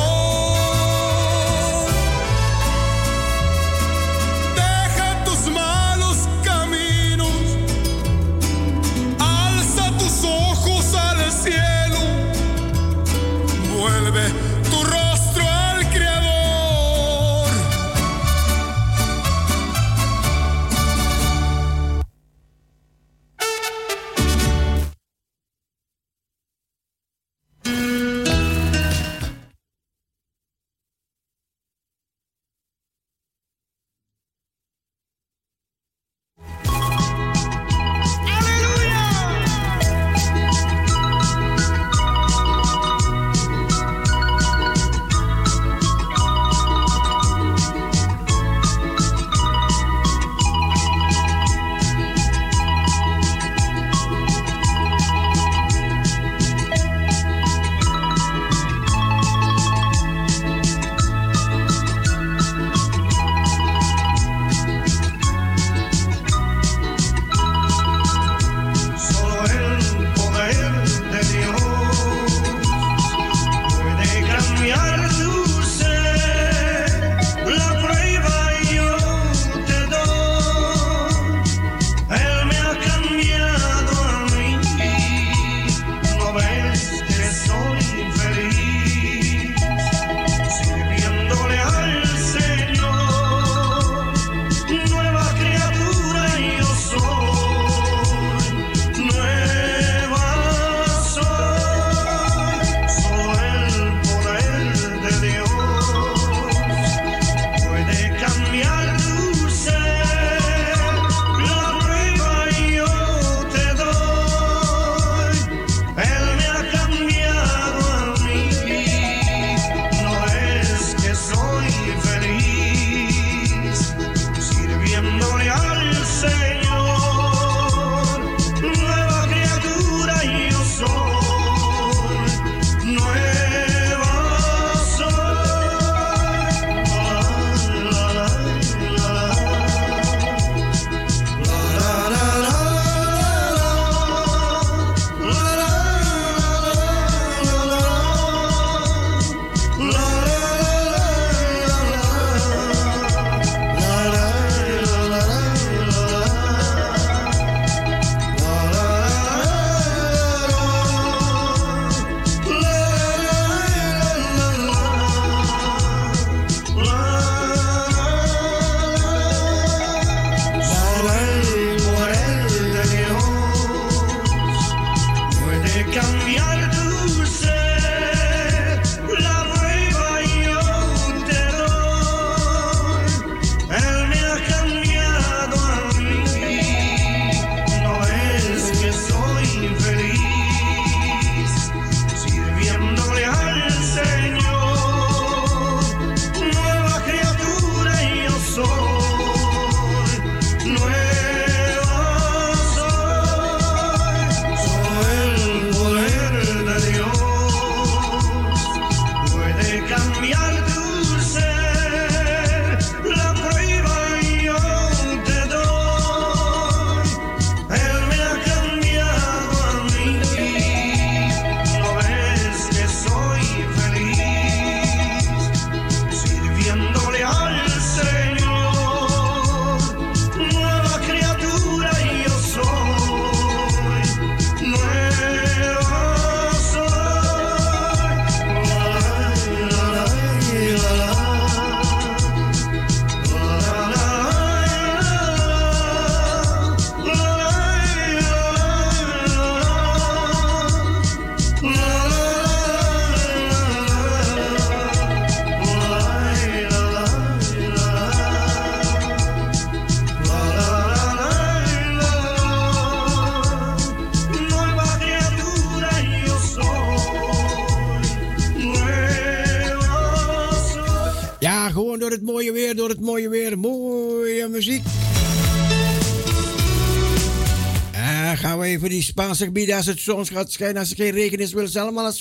Speaker 8: zich bieden als het zon gaat schijnen, als er geen regen is, willen ze allemaal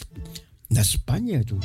Speaker 8: naar Spanje toe.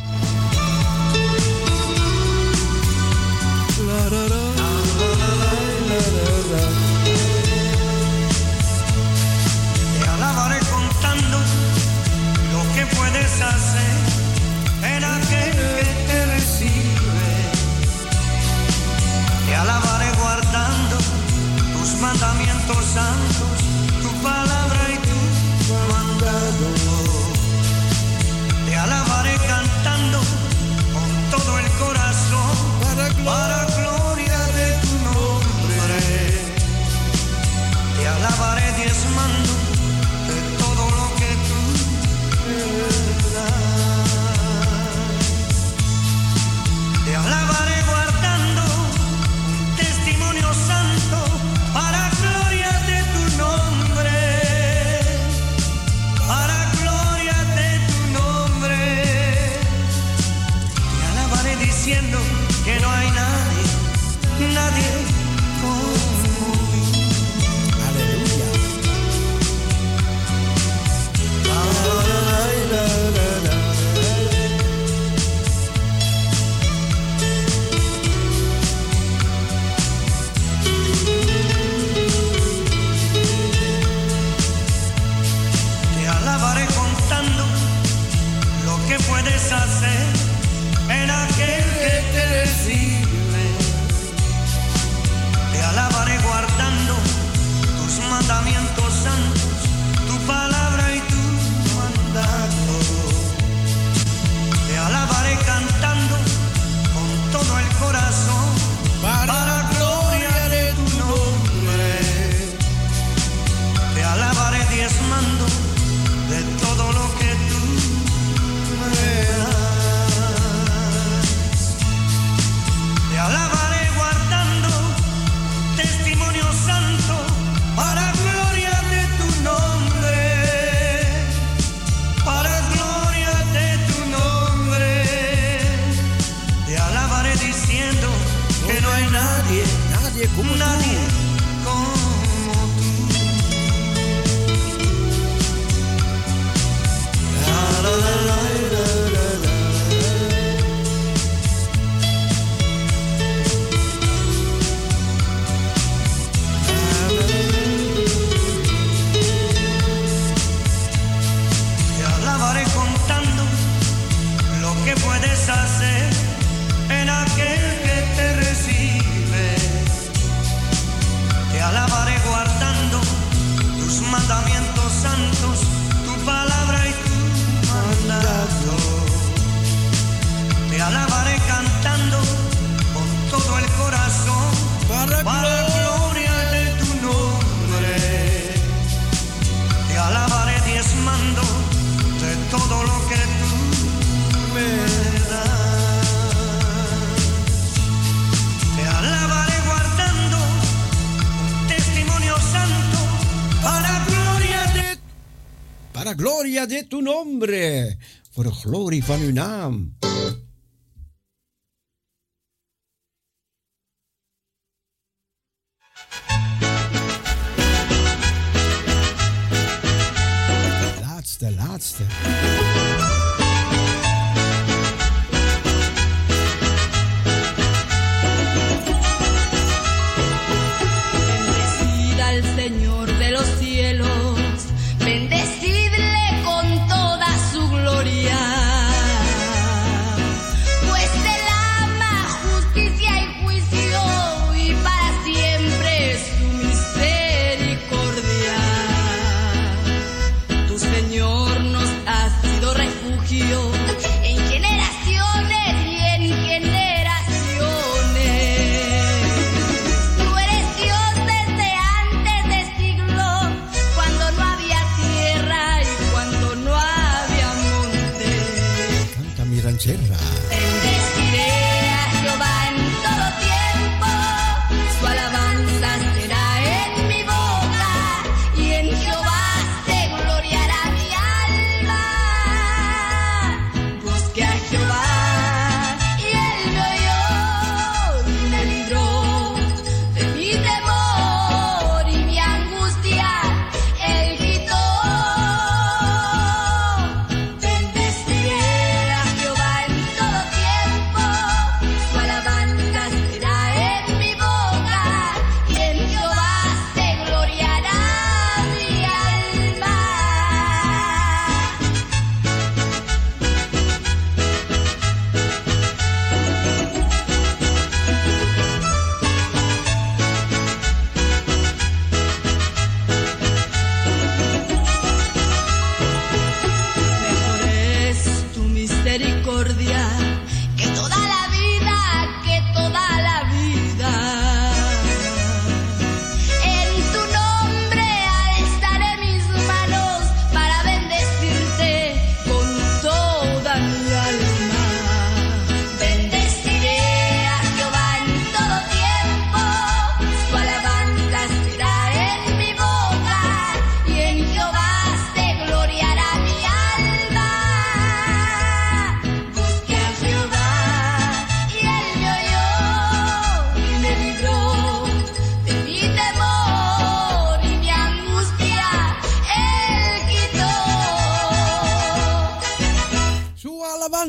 Speaker 3: tu nombre,
Speaker 8: voor de glorie van uw naam.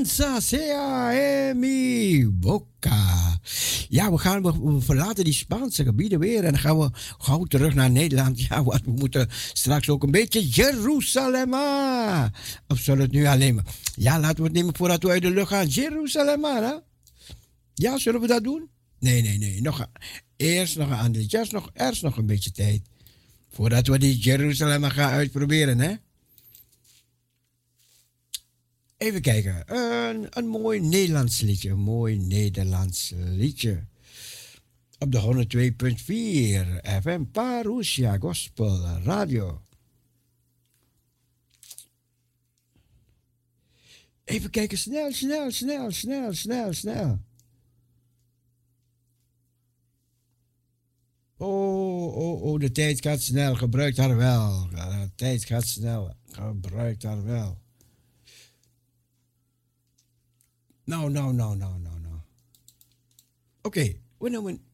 Speaker 3: Esperanza sea en mi boca. Ja, we gaan we, verlaten die Spaanse gebieden weer en dan gaan we gauw terug naar Nederland. Ja, wat we moeten straks ook een beetje Jeruzalem. Of we het nu alleen maar? Ja, laten we het nemen voordat we uit de lucht gaan. Jeruzalem, hè? Ja, zullen we dat doen? Nee, nee, nee. Nog, eerst nog een ander. Eerst nog, eerst nog een beetje tijd. Voordat we die Jeruzalem gaan uitproberen, hè? Even kijken. Een, een mooi Nederlands liedje. Een mooi Nederlands liedje. Op de 102.4 FM Parousia Gospel Radio. Even kijken. Snel, snel, snel, snel, snel, snel. Oh, oh, oh, de tijd gaat snel. Gebruik haar wel. De tijd gaat snel. Gebruik haar wel. Nou, nou, nou, nou, nou, nou. Oké, we nemen.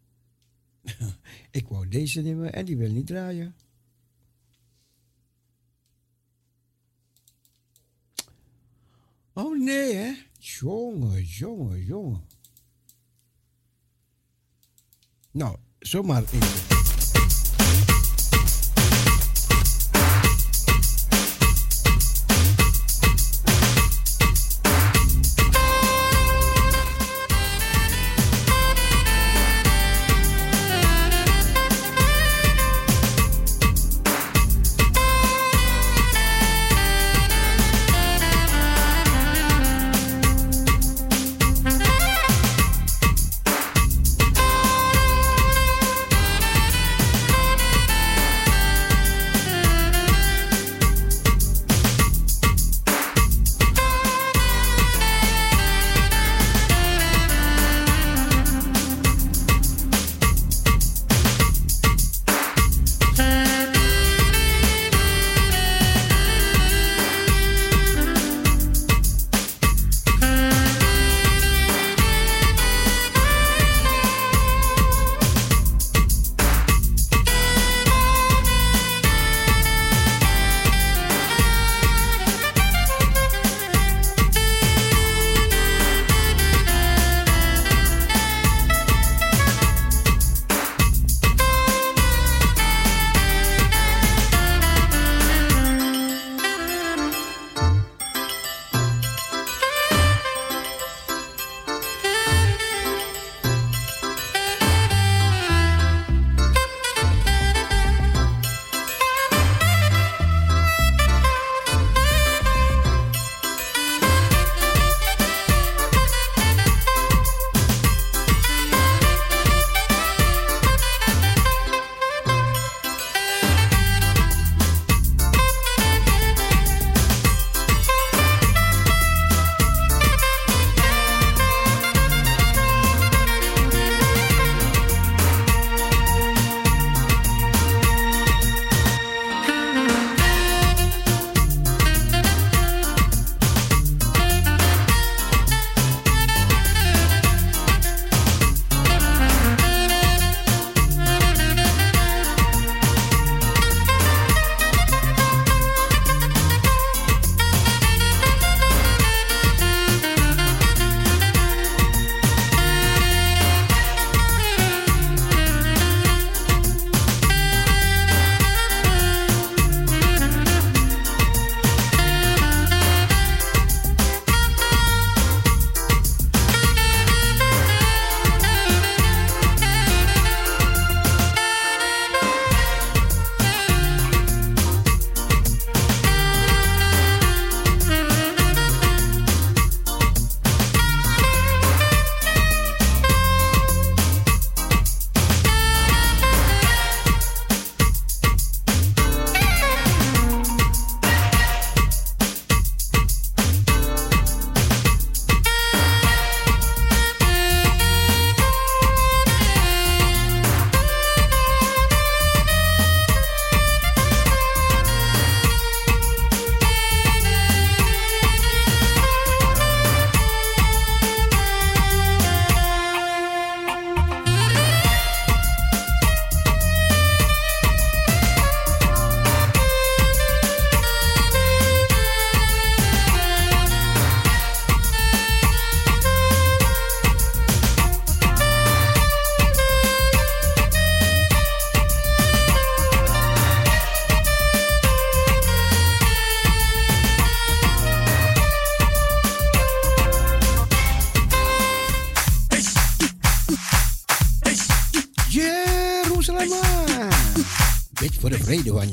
Speaker 3: (laughs) Ik wou deze nemen en die wil niet draaien. Oh nee, hè? Jongen, jongen, jongen. Nou, zomaar even.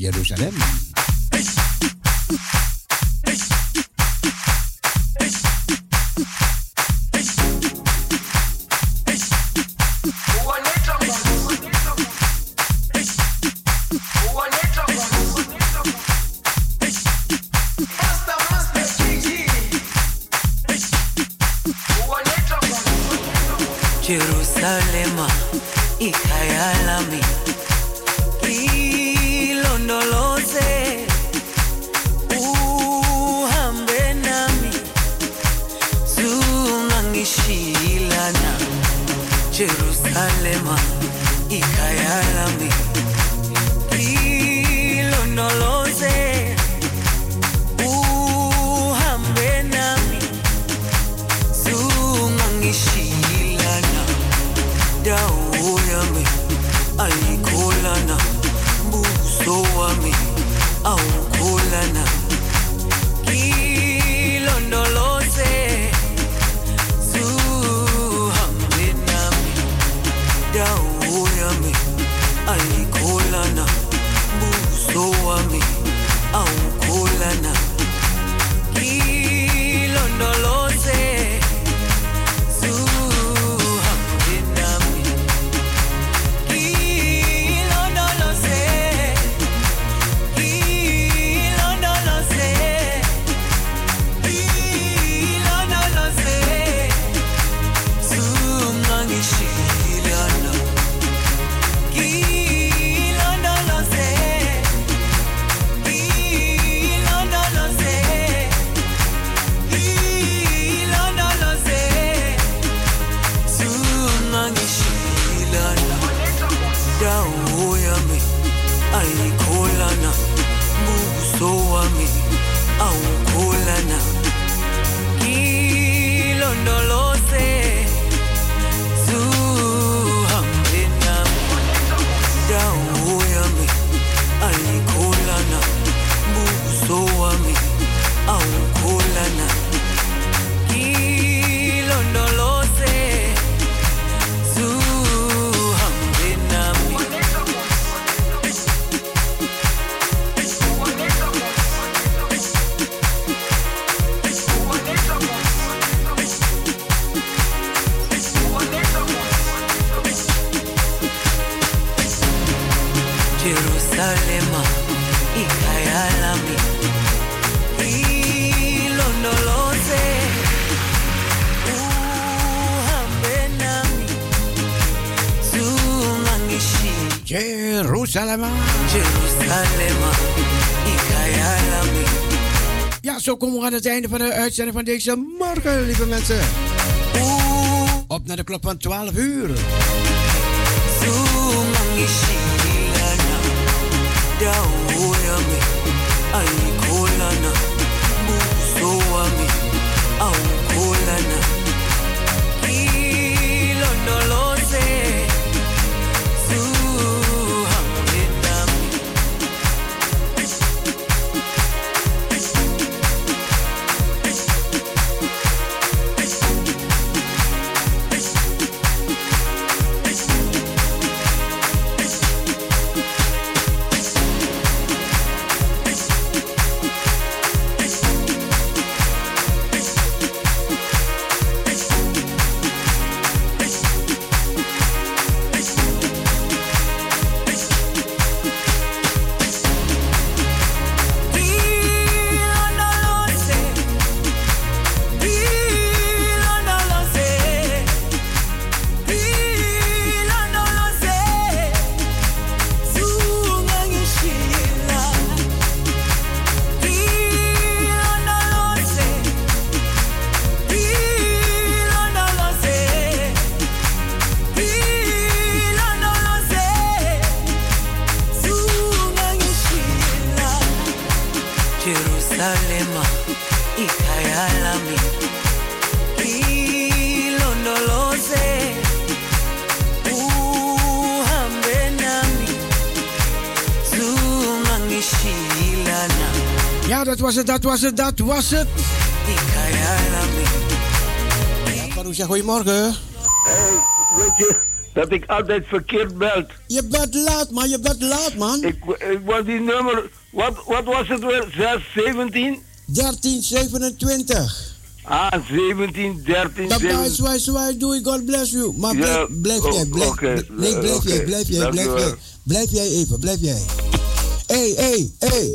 Speaker 6: Jérusalem. aan het einde van de uitzending van deze morgen, lieve mensen. Op naar de klok van 12 uur. was het, dat was het, dat was het. Ja, goedemorgen.
Speaker 9: Hey, weet je dat ik altijd verkeerd belt?
Speaker 3: Je bent laat, man. Je bent laat, man.
Speaker 9: Ik, ik was die nummer... Wat, wat was het weer? 6, 17?
Speaker 3: 13, 27.
Speaker 9: Ah, 17, 13,
Speaker 3: Dat
Speaker 9: 17.
Speaker 3: is waar, doe ik. God bless you. Maar blijf, blijf, jij, oh, blijf,
Speaker 9: blijf,
Speaker 3: eh, blijf jij, blijf jij, blijf jij. Blijf jij even, blijf jij. Hé, hé, hé.